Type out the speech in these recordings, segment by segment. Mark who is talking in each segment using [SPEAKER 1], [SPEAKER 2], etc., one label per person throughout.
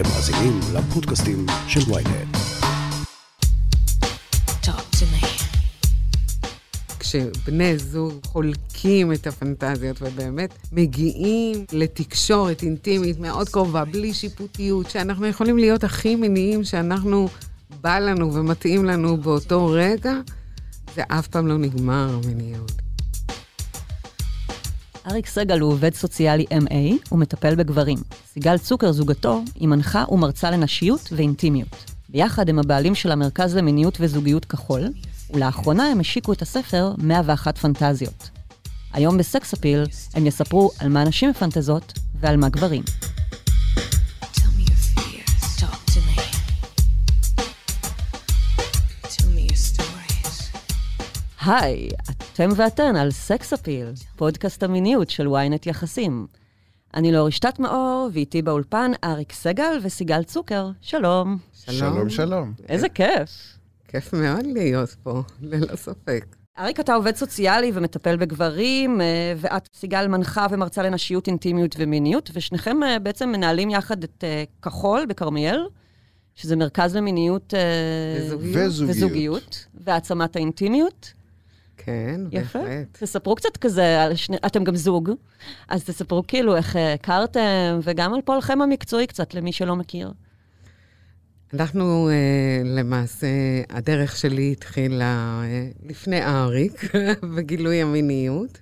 [SPEAKER 1] אתם מאזינים לפודקאסטים של ויינט.
[SPEAKER 2] כשבני זוג חולקים את הפנטזיות ובאמת מגיעים לתקשורת אינטימית מאוד קרובה, בלי שיפוטיות, שאנחנו יכולים להיות הכי מיניים שאנחנו, בא לנו ומתאים לנו באותו רגע, זה אף פעם לא נגמר, המיניות.
[SPEAKER 3] אריק סגל הוא עובד סוציאלי MA ומטפל בגברים. סיגל צוקר, זוגתו, היא מנחה ומרצה לנשיות ואינטימיות. ביחד הם הבעלים של המרכז למיניות וזוגיות כחול, ולאחרונה הם השיקו את הספר 101 פנטזיות. היום בסקס אפיל הם יספרו על מה נשים מפנטזות ועל מה גברים. היי, אתם ואתן על סקס אפיל, פודקאסט המיניות של ynet יחסים. אני לא רשתת מאור, ואיתי באולפן אריק סגל וסיגל צוקר. שלום.
[SPEAKER 4] שלום, שלום.
[SPEAKER 3] איזה כיף.
[SPEAKER 2] כיף מאוד להיות פה, ללא ספק.
[SPEAKER 3] אריק, אתה עובד סוציאלי ומטפל בגברים, אה, ואת, סיגל, מנחה ומרצה לנשיות, אינטימיות ומיניות, ושניכם אה, בעצם מנהלים יחד את אה, כחול בכרמיאל, שזה מרכז למיניות
[SPEAKER 2] וזוגיות.
[SPEAKER 4] וזוגיות.
[SPEAKER 3] וזוגיות, והעצמת האינטימיות.
[SPEAKER 2] כן,
[SPEAKER 3] יפה.
[SPEAKER 2] בהחלט.
[SPEAKER 3] תספרו קצת כזה על שני... אתם גם זוג, אז תספרו כאילו איך הכרתם, וגם על פועלכם המקצועי קצת, למי שלא מכיר.
[SPEAKER 2] אנחנו, אה, למעשה, הדרך שלי התחילה אה, לפני אריק, בגילוי המיניות.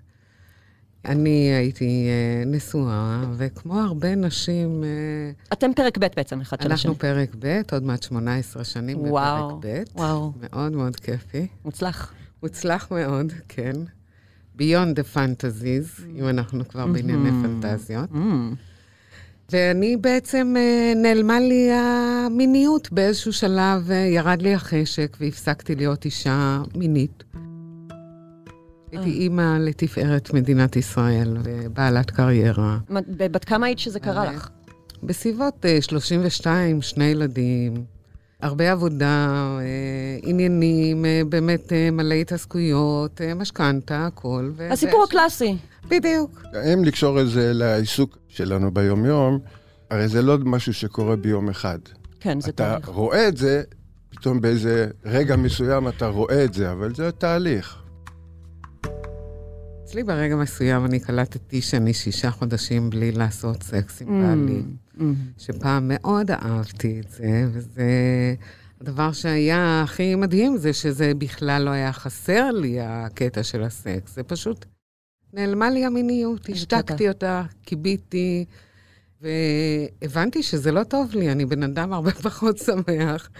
[SPEAKER 2] אני הייתי אה, נשואה, וכמו הרבה נשים, אה,
[SPEAKER 3] אתם פרק ב' בעצם, אחד של השני.
[SPEAKER 2] אנחנו פרק ב', עוד מעט 18 שנים
[SPEAKER 3] וואו,
[SPEAKER 2] בפרק ב'.
[SPEAKER 3] וואו.
[SPEAKER 2] מאוד מאוד כיפי.
[SPEAKER 3] מוצלח.
[SPEAKER 2] מוצלח מאוד, כן. Beyond the fantasies, אם אנחנו כבר בענייני פנטזיות.
[SPEAKER 3] Mm.
[SPEAKER 2] ואני בעצם, אה, נעלמה לי המיניות באיזשהו שלב, אה, ירד לי החשק והפסקתי להיות אישה מינית. הייתי אימא לתפארת מדינת ישראל ובעלת קריירה.
[SPEAKER 3] בת כמה היית שזה קרה
[SPEAKER 2] אה,
[SPEAKER 3] לך?
[SPEAKER 2] בסביבות אה, 32, שני ילדים, הרבה עבודה, אה, עניינים, אה, באמת אה, מלא התעסקויות, אה, משכנתה, הכל. ו-
[SPEAKER 3] הסיפור הקלאסי.
[SPEAKER 2] בדיוק.
[SPEAKER 4] אם לקשור את זה לעיסוק שלנו ביום-יום, הרי זה לא משהו שקורה ביום אחד.
[SPEAKER 3] כן, זה
[SPEAKER 4] אתה
[SPEAKER 3] תהליך.
[SPEAKER 4] רואה את זה, פתאום באיזה רגע מסוים אתה רואה את זה, אבל זה תהליך.
[SPEAKER 2] אצלי ברגע מסוים אני קלטתי שאני שישה חודשים בלי לעשות סקס עם בעלי,
[SPEAKER 3] Mm.
[SPEAKER 2] שפעם מאוד אהבתי את זה, וזה... הדבר שהיה הכי מדהים זה שזה בכלל לא היה חסר לי, הקטע של הסקס. זה פשוט נעלמה לי המיניות, השתקתי. אותה, כיביתי, והבנתי שזה לא טוב לי, אני בן אדם הרבה פחות שמח,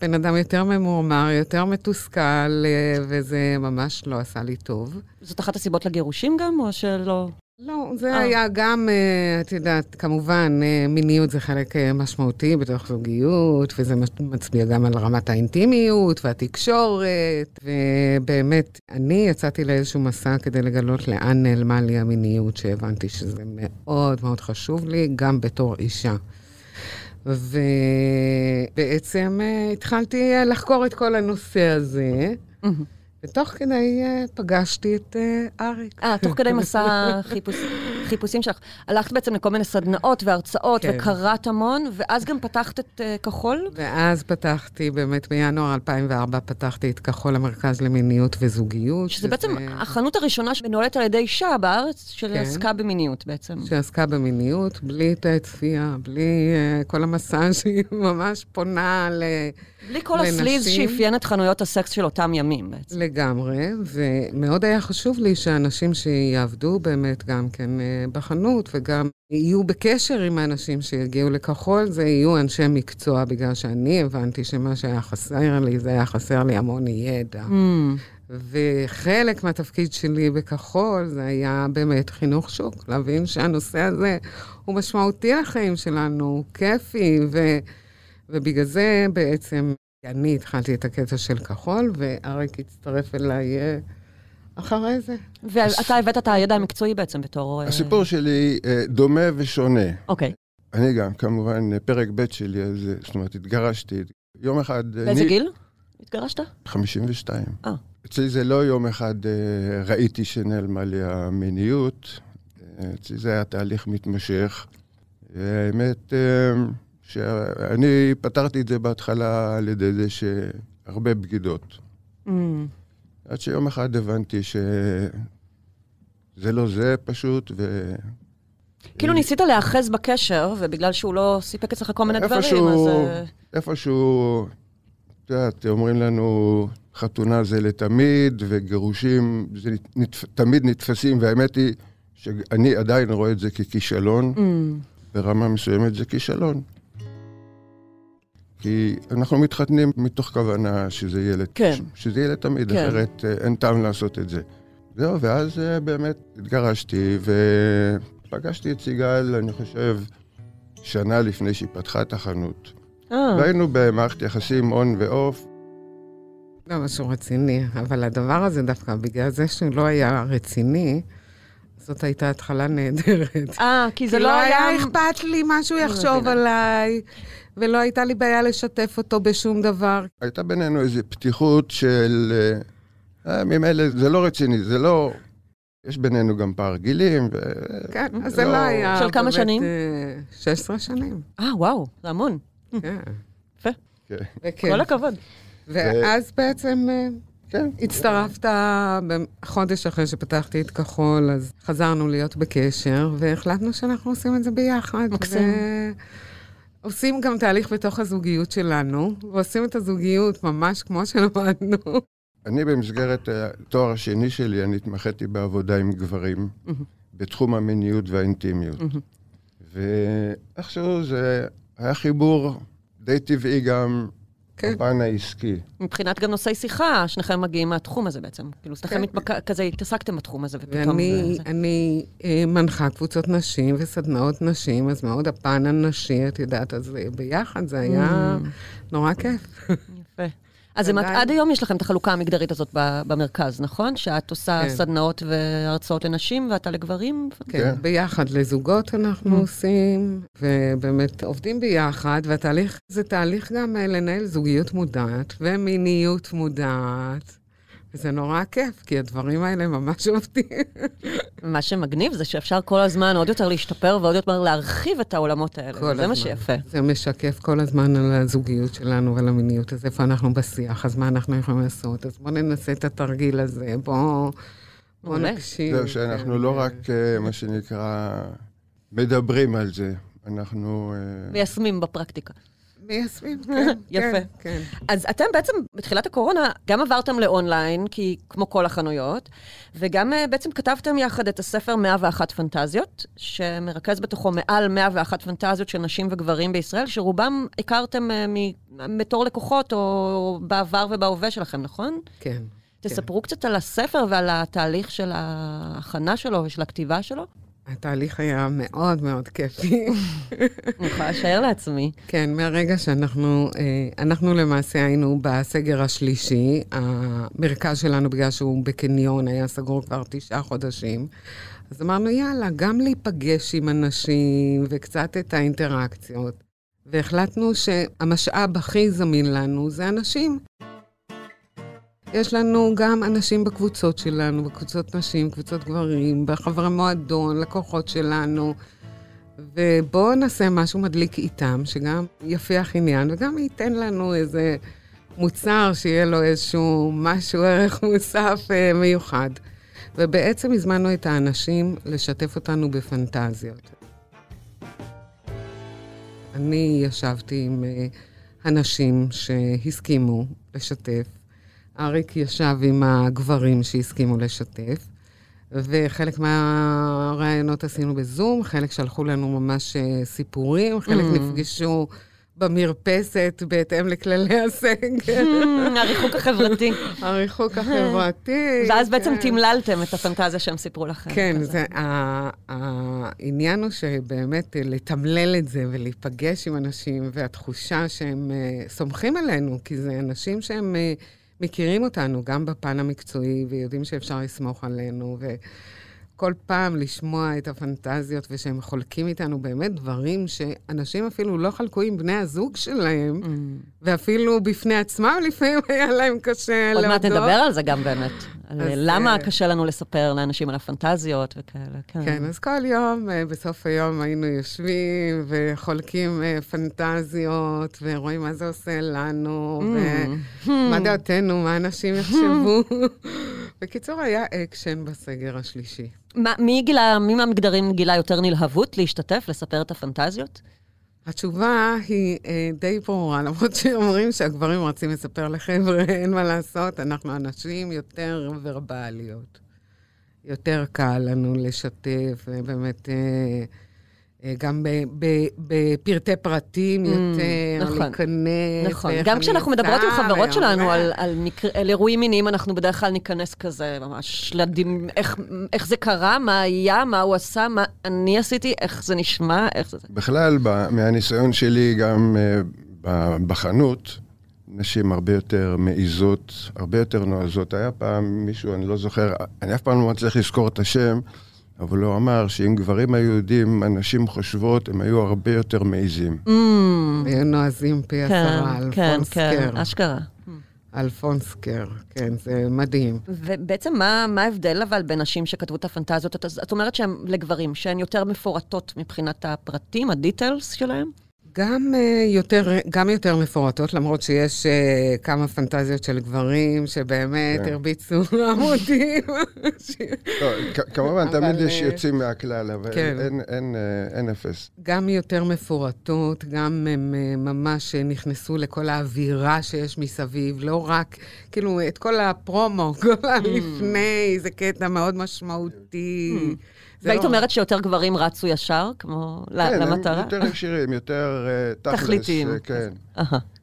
[SPEAKER 2] בן אדם יותר ממורמר, יותר מתוסכל, אה, וזה ממש לא עשה לי טוב.
[SPEAKER 3] זאת אחת הסיבות לגירושים גם, או שלא?
[SPEAKER 2] לא, זה
[SPEAKER 3] אה.
[SPEAKER 2] היה גם, אה, את יודעת, כמובן, אה, מיניות זה חלק משמעותי בתוך זוגיות, וזה מצביע גם על רמת האינטימיות והתקשורת, ובאמת, אני יצאתי לאיזשהו מסע כדי לגלות לאן נעלמה לי המיניות, שהבנתי שזה מאוד מאוד חשוב לי, גם בתור אישה. ובעצם התחלתי לחקור את כל הנושא הזה, ותוך כדי אה, פגשתי את אה, אריק.
[SPEAKER 3] אה, תוך כדי מסע חיפוש, חיפושים שלך. הלכת בעצם לכל מיני סדנאות והרצאות,
[SPEAKER 2] כן.
[SPEAKER 3] וקראת המון, ואז גם פתחת את uh, כחול?
[SPEAKER 2] ואז פתחתי, באמת בינואר 2004, פתחתי את כחול המרכז למיניות וזוגיות.
[SPEAKER 3] שזה בעצם החנות הראשונה שמנוהלת על ידי אישה בארץ,
[SPEAKER 2] כן.
[SPEAKER 3] שעסקה במיניות בעצם.
[SPEAKER 2] שעסקה במיניות, בלי צפייה, בלי uh, כל המסע שהיא ממש פונה ל...
[SPEAKER 3] בלי כל
[SPEAKER 2] לנשים.
[SPEAKER 3] הסליז שאפיין את חנויות הסקס של אותם ימים בעצם.
[SPEAKER 2] לגמרי, ומאוד היה חשוב לי שאנשים שיעבדו באמת גם כן אה, בחנות וגם יהיו בקשר עם האנשים שיגיעו לכחול, זה יהיו אנשי מקצוע, בגלל שאני הבנתי שמה שהיה חסר לי, זה היה חסר לי המון ידע.
[SPEAKER 3] Mm.
[SPEAKER 2] וחלק מהתפקיד שלי בכחול זה היה באמת חינוך שוק, להבין שהנושא הזה הוא משמעותי לחיים שלנו, הוא כיפי, ו... ובגלל זה בעצם אני התחלתי את הקטע של כחול, ואריק הצטרף אליי אה, אחרי זה.
[SPEAKER 3] ואתה הבאת את הידע המקצועי בעצם בתור... אה,
[SPEAKER 4] הסיפור שלי אה, דומה ושונה.
[SPEAKER 3] אוקיי.
[SPEAKER 4] אני גם, כמובן, פרק ב' שלי, אז, אה, זאת אומרת, התגרשתי. יום אחד...
[SPEAKER 3] באיזה
[SPEAKER 4] אני-
[SPEAKER 3] גיל התגרשת?
[SPEAKER 4] 52.
[SPEAKER 3] אה.
[SPEAKER 4] אצלי זה לא יום אחד ראיתי שנעלמה לי המיניות, אצלי זה היה תהליך מתמשך. והאמת, אה, שאני פתרתי את זה בהתחלה על ידי זה שהרבה בגידות.
[SPEAKER 3] Mm.
[SPEAKER 4] עד שיום אחד הבנתי שזה לא זה פשוט, ו...
[SPEAKER 3] כאילו ניסית להיאחז בקשר, ובגלל שהוא לא סיפק אצלך כל מיני דברים, אז...
[SPEAKER 4] איפשהו,
[SPEAKER 3] אה,
[SPEAKER 4] איפשהו, את יודעת, אומרים לנו, חתונה זה לתמיד, וגירושים זה נתפ... תמיד נתפסים, והאמת היא שאני עדיין רואה את זה ככישלון,
[SPEAKER 3] mm.
[SPEAKER 4] ברמה מסוימת זה כישלון. כי אנחנו מתחתנים מתוך כוונה שזה יהיה, לת-
[SPEAKER 3] כן.
[SPEAKER 4] שזה יהיה לתמיד,
[SPEAKER 3] כן.
[SPEAKER 4] אחרת אה, אין טעם לעשות את זה. זהו, ואז אה, באמת התגרשתי, ופגשתי את סיגל, אני חושב, שנה לפני שהיא פתחה את החנות.
[SPEAKER 3] אה,
[SPEAKER 4] והיינו במערכת יחסים און ועוף.
[SPEAKER 2] לא משהו רציני, אבל הדבר הזה דווקא, בגלל זה שהוא לא היה רציני, זאת הייתה התחלה נהדרת.
[SPEAKER 3] אה, כי זה
[SPEAKER 2] כי
[SPEAKER 3] לא היה...
[SPEAKER 2] אכפת לי מה שהוא
[SPEAKER 3] אני
[SPEAKER 2] יחשוב. עליי, ולא הייתה לי בעיה לשתף אותו בשום דבר.
[SPEAKER 4] הייתה בינינו איזו פתיחות של... אה, אה, ממילא זה לא רציני, זה לא... יש בינינו גם פער גילים, ו...
[SPEAKER 2] כן, אז
[SPEAKER 4] לא-
[SPEAKER 2] זה לא היה...
[SPEAKER 3] של כמה שנים?
[SPEAKER 2] אה, 16 שנים,
[SPEAKER 3] אה, וואו, זה המון.
[SPEAKER 2] כן.
[SPEAKER 3] יפה.
[SPEAKER 4] כן.
[SPEAKER 3] כל הכבוד.
[SPEAKER 2] ואז בעצם אה,
[SPEAKER 4] כן.
[SPEAKER 2] הצטרפת חודש אחרי שפתחתי את כחול, אז חזרנו להיות בקשר, והחלטנו שאנחנו עושים את זה ביחד.
[SPEAKER 3] מקסים.
[SPEAKER 2] עושים גם תהליך בתוך הזוגיות שלנו, ועושים את הזוגיות ממש כמו שלמדנו.
[SPEAKER 4] אני במסגרת התואר השני שלי, אני התמחיתי בעבודה עם גברים בתחום המיניות והאינטימיות. ואיכשהו זה היה חיבור די טבעי גם
[SPEAKER 2] כן.
[SPEAKER 4] בפן העסקי.
[SPEAKER 3] מבחינת גם נושאי שיחה, שניכם מגיעים מהתחום הזה בעצם. כאילו, שניכם
[SPEAKER 2] כן.
[SPEAKER 3] מתבק... כזה התעסקתם בתחום הזה, ופתאום...
[SPEAKER 2] ואני
[SPEAKER 3] זה-
[SPEAKER 2] אני, אה, מנחה קבוצות נשים וסדנאות נשים, אז מאוד הפן הנשי, את יודעת, אז ביחד זה היה נורא כיף.
[SPEAKER 3] אז הם-
[SPEAKER 2] עדיין-
[SPEAKER 3] עד היום יש לכם את החלוקה המגדרית הזאת ב- במרכז, נכון? שאת עושה
[SPEAKER 2] כן.
[SPEAKER 3] סדנאות והרצאות לנשים, ואתה לגברים?
[SPEAKER 2] כן,
[SPEAKER 4] כן.
[SPEAKER 2] ביחד לזוגות אנחנו עושים, ובאמת עובדים ביחד, והתהליך זה תהליך גם אה, לנהל זוגיות מודעת ומיניות מודעת. וזה נורא כיף, כי הדברים האלה ממש עובדים.
[SPEAKER 3] מה שמגניב זה שאפשר כל הזמן עוד יותר להשתפר ועוד יותר להרחיב את העולמות האלה.
[SPEAKER 2] כל
[SPEAKER 3] זה מה
[SPEAKER 2] הזמן.
[SPEAKER 3] שיפה.
[SPEAKER 2] זה משקף כל הזמן על הזוגיות שלנו ועל המיניות, אז איפה אנחנו בשיח, אז מה אנחנו יכולים לעשות? אז בואו ננסה את התרגיל הזה, בואו בוא. נקשיב.
[SPEAKER 4] זהו, שאנחנו לא רק, אה, מה שנקרא, מדברים על זה, אנחנו... אה,
[SPEAKER 3] מיישמים בפרקטיקה.
[SPEAKER 2] מיישמים, כן.
[SPEAKER 3] יפה.
[SPEAKER 2] כן, כן.
[SPEAKER 3] אז אתם בעצם, בתחילת הקורונה, גם עברתם לאונליין, כי כמו כל החנויות, וגם אה, בעצם כתבתם יחד את הספר 101 פנטזיות, שמרכז בתוכו מעל 101 פנטזיות של נשים וגברים בישראל, שרובם הכרתם אה, מ- בתור לקוחות או בעבר ובהווה שלכם, נכון?
[SPEAKER 2] כן.
[SPEAKER 3] תספרו קצת על הספר ועל התהליך של ההכנה שלו ושל הכתיבה שלו.
[SPEAKER 2] התהליך היה מאוד מאוד כיפי.
[SPEAKER 3] אני יכולה לשער לעצמי.
[SPEAKER 2] כן, מהרגע שאנחנו, אה, אנחנו למעשה היינו בסגר השלישי, המרכז שלנו, בגלל שהוא בקניון, היה סגור כבר תשעה חודשים. אז אמרנו, יאללה, גם להיפגש עם אנשים וקצת את האינטראקציות. והחלטנו שהמשאב הכי זמין לנו זה אנשים. יש לנו גם אנשים בקבוצות שלנו, בקבוצות נשים, קבוצות גברים, בחברי מועדון, לקוחות שלנו. ובואו נעשה משהו מדליק איתם, שגם יפיח עניין, וגם ייתן לנו איזה מוצר שיהיה לו איזשהו משהו, ערך מוסף אה, מיוחד. ובעצם הזמנו את האנשים לשתף אותנו בפנטזיות. אני ישבתי עם אה, הנשים שהסכימו לשתף. אריק ישב עם הגברים שהסכימו לשתף, וחלק מהרעיונות עשינו בזום, חלק שלחו לנו ממש אה, סיפורים, חלק
[SPEAKER 3] Mm.
[SPEAKER 2] נפגשו במרפסת בהתאם לכללי הסגר,
[SPEAKER 3] הריחוק החברתי.
[SPEAKER 2] הריחוק החברתי.
[SPEAKER 3] ואז בעצם
[SPEAKER 2] כן.
[SPEAKER 3] תמללתם את הפנטזיה שהם סיפרו לכם.
[SPEAKER 2] כן, העניין הוא שבאמת אה, לתמלל את זה ולהיפגש עם אנשים, והתחושה שהם אה, סומכים עלינו, כי זה אנשים שהם מכירים אותנו גם בפן המקצועי, ויודעים שאפשר לסמוך עלינו, וכל פעם לשמוע את הפנטזיות, ושהם חולקים איתנו באמת דברים שאנשים אפילו לא חלקו עם בני הזוג שלהם,
[SPEAKER 3] Mm.
[SPEAKER 2] ואפילו בפני עצמם לפעמים היה להם קשה
[SPEAKER 3] עוד מעט
[SPEAKER 2] להודות.
[SPEAKER 3] נדבר על זה גם באמת. על
[SPEAKER 2] אז,
[SPEAKER 3] למה
[SPEAKER 2] אה,
[SPEAKER 3] קשה לנו לספר לאנשים על הפנטזיות וכאלה, כן.
[SPEAKER 2] כן, אז כל יום, אה, בסוף היום היינו יושבים וחולקים אה, פנטזיות, ורואים מה זה עושה לנו,
[SPEAKER 3] Mm.
[SPEAKER 2] ומה דעתנו, מה אנשים יחשבו. בקיצור, היה אקשן בסגר השלישי.
[SPEAKER 3] מה, מי גילה, מי מהמגדרים גילה יותר נלהבות להשתתף, לספר את הפנטזיות?
[SPEAKER 2] התשובה היא אה, די ברורה, למרות שאומרים שהגברים רוצים לספר לחבר'ה, אין מה לעשות, אנחנו אנשים יותר ורבליות. יותר קל לנו לשתף, ובאמת, אה, גם ב- ב- בפרטי פרטים יותר,
[SPEAKER 3] נכון,
[SPEAKER 2] להיכנס.
[SPEAKER 3] נכון. גם כשאנחנו מדברות עם חברות שלנו על, על, מקר... על אירועים מיניים, אנחנו בדרך כלל ניכנס כזה, ממש, לדין, איך, איך זה קרה, מה היה, מה הוא עשה, מה אני עשיתי, איך זה נשמע, איך זה...
[SPEAKER 4] בכלל, ב- מהניסיון שלי גם אה, ב- בחנות, נשים הרבה יותר מעיזות, הרבה יותר נועזות. היה פעם מישהו, אני לא זוכר, אני אף פעם לא מצליח לזכור את השם, אבל הוא אמר שאם גברים היו יודעים מה נשים חושבות, הם היו הרבה יותר מעיזים.
[SPEAKER 3] Mm,
[SPEAKER 2] היו נועזים פי
[SPEAKER 3] כן,
[SPEAKER 2] עשרה,
[SPEAKER 3] כן,
[SPEAKER 2] אלפונס
[SPEAKER 3] כן,
[SPEAKER 2] קר.
[SPEAKER 3] אשכרה.
[SPEAKER 2] אלפונס קר, כן, זה מדהים.
[SPEAKER 3] ובעצם מה, מה ההבדל אבל בין נשים שכתבו את הפנטזיות? את, את אומרת שהן לגברים, שהן יותר מפורטות מבחינת הפרטים, הדיטלס שלהם?
[SPEAKER 2] גם, uh, יותר, גם יותר מפורטות, למרות שיש uh, כמה פנטזיות של גברים שבאמת
[SPEAKER 4] כן.
[SPEAKER 2] הרביצו עמודים.
[SPEAKER 4] לא, כמובן, תמיד יש
[SPEAKER 2] אה,
[SPEAKER 4] יוצאים מהכלל, אבל
[SPEAKER 2] כן.
[SPEAKER 4] אין- אין, אה, אין אפס.
[SPEAKER 2] גם יותר מפורטות, גם הם ממש נכנסו לכל האווירה שיש מסביב, לא רק, כאילו, את כל הפרומו, כל הלפני, זה קטע מאוד משמעותי. זה
[SPEAKER 3] והיית
[SPEAKER 2] לא-
[SPEAKER 3] אומרת שיותר גברים רצו ישר, כמו ל-
[SPEAKER 4] כן,
[SPEAKER 3] למטרה?
[SPEAKER 4] הם יותר ישירים, יותר אה, תכלס.
[SPEAKER 3] תכליתיים.
[SPEAKER 4] אה, כן.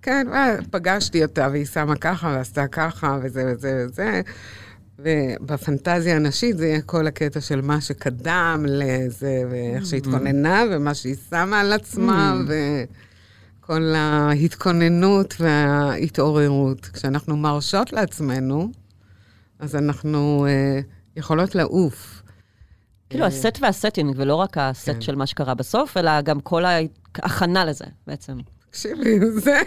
[SPEAKER 2] כן, ופגשתי אותה, והיא שמה ככה, ועשתה ככה, וזה וזה וזה. ובפנטזיה הנשית זה יהיה כל הקטע של מה שקדם לזה, ואיך שהתכוננה, ומה שהיא שמה על עצמה, וכל ההתכוננות וההתעוררות. כשאנחנו מרשות לעצמנו, אז אנחנו אה, יכולות לעוף.
[SPEAKER 3] כאילו הסט והסטינג, ולא רק הסט
[SPEAKER 2] כן.
[SPEAKER 3] של מה שקרה בסוף, אלא גם כל ההכנה לזה, בעצם.
[SPEAKER 2] תקשיבי, זה,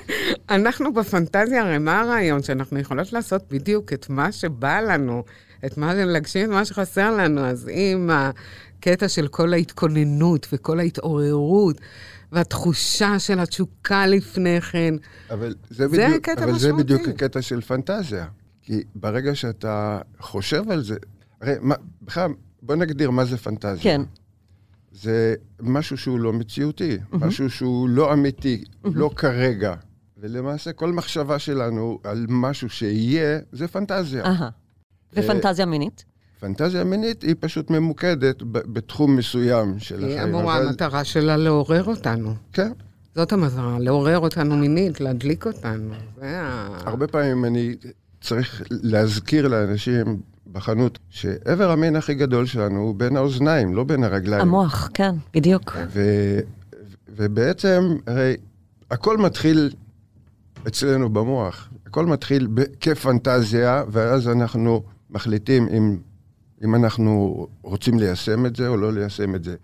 [SPEAKER 2] אנחנו בפנטזיה, הרי מה הרעיון? שאנחנו יכולות לעשות בדיוק את מה שבא לנו, את מה, להגשים את מה שחסר לנו. אז אם הקטע של כל ההתכוננות וכל ההתעוררות, והתחושה של התשוקה לפני כן,
[SPEAKER 4] אבל זה,
[SPEAKER 2] זה
[SPEAKER 4] בדיוק,
[SPEAKER 2] הקטע
[SPEAKER 4] אבל זה. בדיוק הקטע של פנטזיה. כי ברגע שאתה חושב על זה, הרי מה, בכלל, בוא נגדיר מה זה פנטזיה.
[SPEAKER 3] כן.
[SPEAKER 4] זה משהו שהוא לא מציאותי, משהו שהוא לא אמיתי, לא כרגע. ולמעשה כל מחשבה שלנו על משהו שיהיה, זה פנטזיה.
[SPEAKER 3] אהה. ופנטזיה מינית?
[SPEAKER 4] פנטזיה מינית היא פשוט ממוקדת ב- בתחום מסוים של
[SPEAKER 2] היא
[SPEAKER 4] החיים.
[SPEAKER 2] אמורה,
[SPEAKER 4] אבל-
[SPEAKER 2] המטרה שלה לעורר אותנו.
[SPEAKER 4] כן.
[SPEAKER 2] זאת המטרה, לעורר אותנו מינית, להדליק אותנו. זה ה...
[SPEAKER 4] הרבה פעמים אני צריך להזכיר לאנשים בחנות שאיבר המין הכי גדול שלנו הוא בין האוזניים, לא בין הרגליים.
[SPEAKER 3] המוח, כן, בדיוק.
[SPEAKER 4] ו- ובעצם, הרי הכל מתחיל אצלנו במוח. הכל מתחיל כפנטזיה, ואז אנחנו מחליטים אם, אם אנחנו רוצים ליישם את זה או לא ליישם את זה.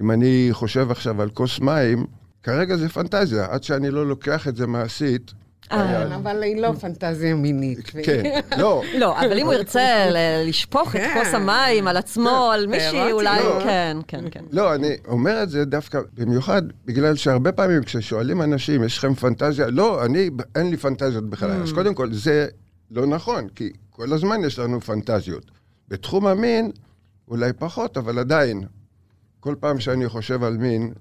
[SPEAKER 4] אם אני חושב עכשיו על כוס מים, כרגע זה פנטזיה, עד שאני לא לוקח את זה מעשית.
[SPEAKER 3] אה.
[SPEAKER 2] כן, אבל היא לא פנטזיה מינית.
[SPEAKER 4] כן, לא,
[SPEAKER 3] לא, אבל אם הוא ירצה לשפוך את
[SPEAKER 2] כן.
[SPEAKER 3] כוס המים על עצמו, על מישהי, אולי,
[SPEAKER 4] לא.
[SPEAKER 3] כן, כן, כן.
[SPEAKER 4] לא, אני אומר את זה דווקא במיוחד בגלל שהרבה פעמים כששואלים אנשים, יש לכם פנטזיה? לא, אני, אין לי פנטזיות בכלל. אז קודם כל, זה לא נכון, כי כל הזמן יש לנו פנטזיות. בתחום המין, אולי פחות, אבל עדיין, כל פעם שאני חושב על מין,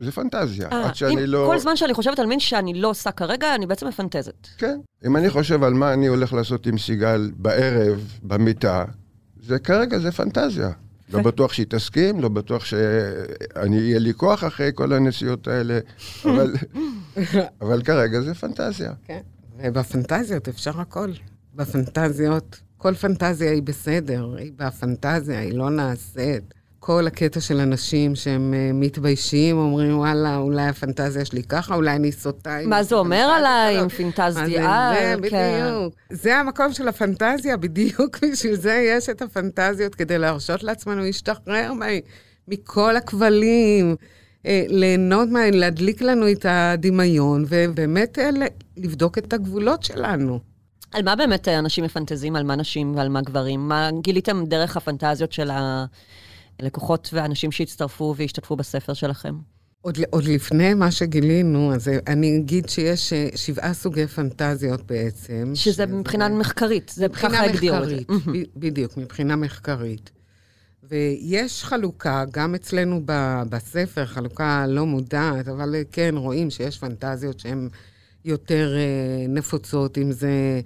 [SPEAKER 4] זה פנטזיה.
[SPEAKER 3] אה,
[SPEAKER 4] עד שאני
[SPEAKER 3] אם
[SPEAKER 4] לא...
[SPEAKER 3] כל זמן שאני חושבת על מין שאני לא עושה כרגע, אני בעצם מפנטזת.
[SPEAKER 4] כן. אם אני חושב על מה אני הולך לעשות עם סיגל בערב, במיטה, זה כרגע זה פנטזיה. לא בטוח שהיא תסכים, לא בטוח שאני יהיה לי כוח אחרי כל הנסיעות האלה, אבל, אבל כרגע זה פנטזיה.
[SPEAKER 2] כן. ובפנטזיות אפשר הכל. בפנטזיות, כל פנטזיה היא בסדר, היא בפנטזיה, היא לא נעשית. כל הקטע של אנשים שהם אה, מתביישים, אומרים, וואלה, אולי הפנטזיה שלי ככה, אולי אני סוטה עם
[SPEAKER 3] מה זה אומר עליי,
[SPEAKER 2] הזאת."
[SPEAKER 3] אם
[SPEAKER 2] מה
[SPEAKER 3] פינטזתי
[SPEAKER 2] זה,
[SPEAKER 3] כן.
[SPEAKER 2] בדיוק. זה המקום של הפנטזיה, בדיוק בשביל זה יש את הפנטזיות, כדי להרשות לעצמנו להשתחרר מכל הכבלים, אה, ליהנות מה... להדליק לנו את הדמיון, ובאמת אה, לבדוק את הגבולות שלנו.
[SPEAKER 3] על מה באמת אנשים מפנטזים? על מה נשים ועל מה גברים? מה גיליתם דרך הפנטזיות של הלקוחות והאנשים שהצטרפו והשתתפו בספר שלכם?
[SPEAKER 2] עוד, עוד לפני מה שגילינו, אז אני אגיד שיש אה, שבעה סוגי פנטזיות בעצם.
[SPEAKER 3] שזה, שזה מבחינה מחקרית, זה ככה הגדירו את זה.
[SPEAKER 2] בדיוק, מבחינה מחקרית. ויש חלוקה, גם אצלנו ב, בספר, חלוקה לא מודעת, אבל כן, רואים שיש פנטזיות שהן יותר uh, נפוצות, אם זה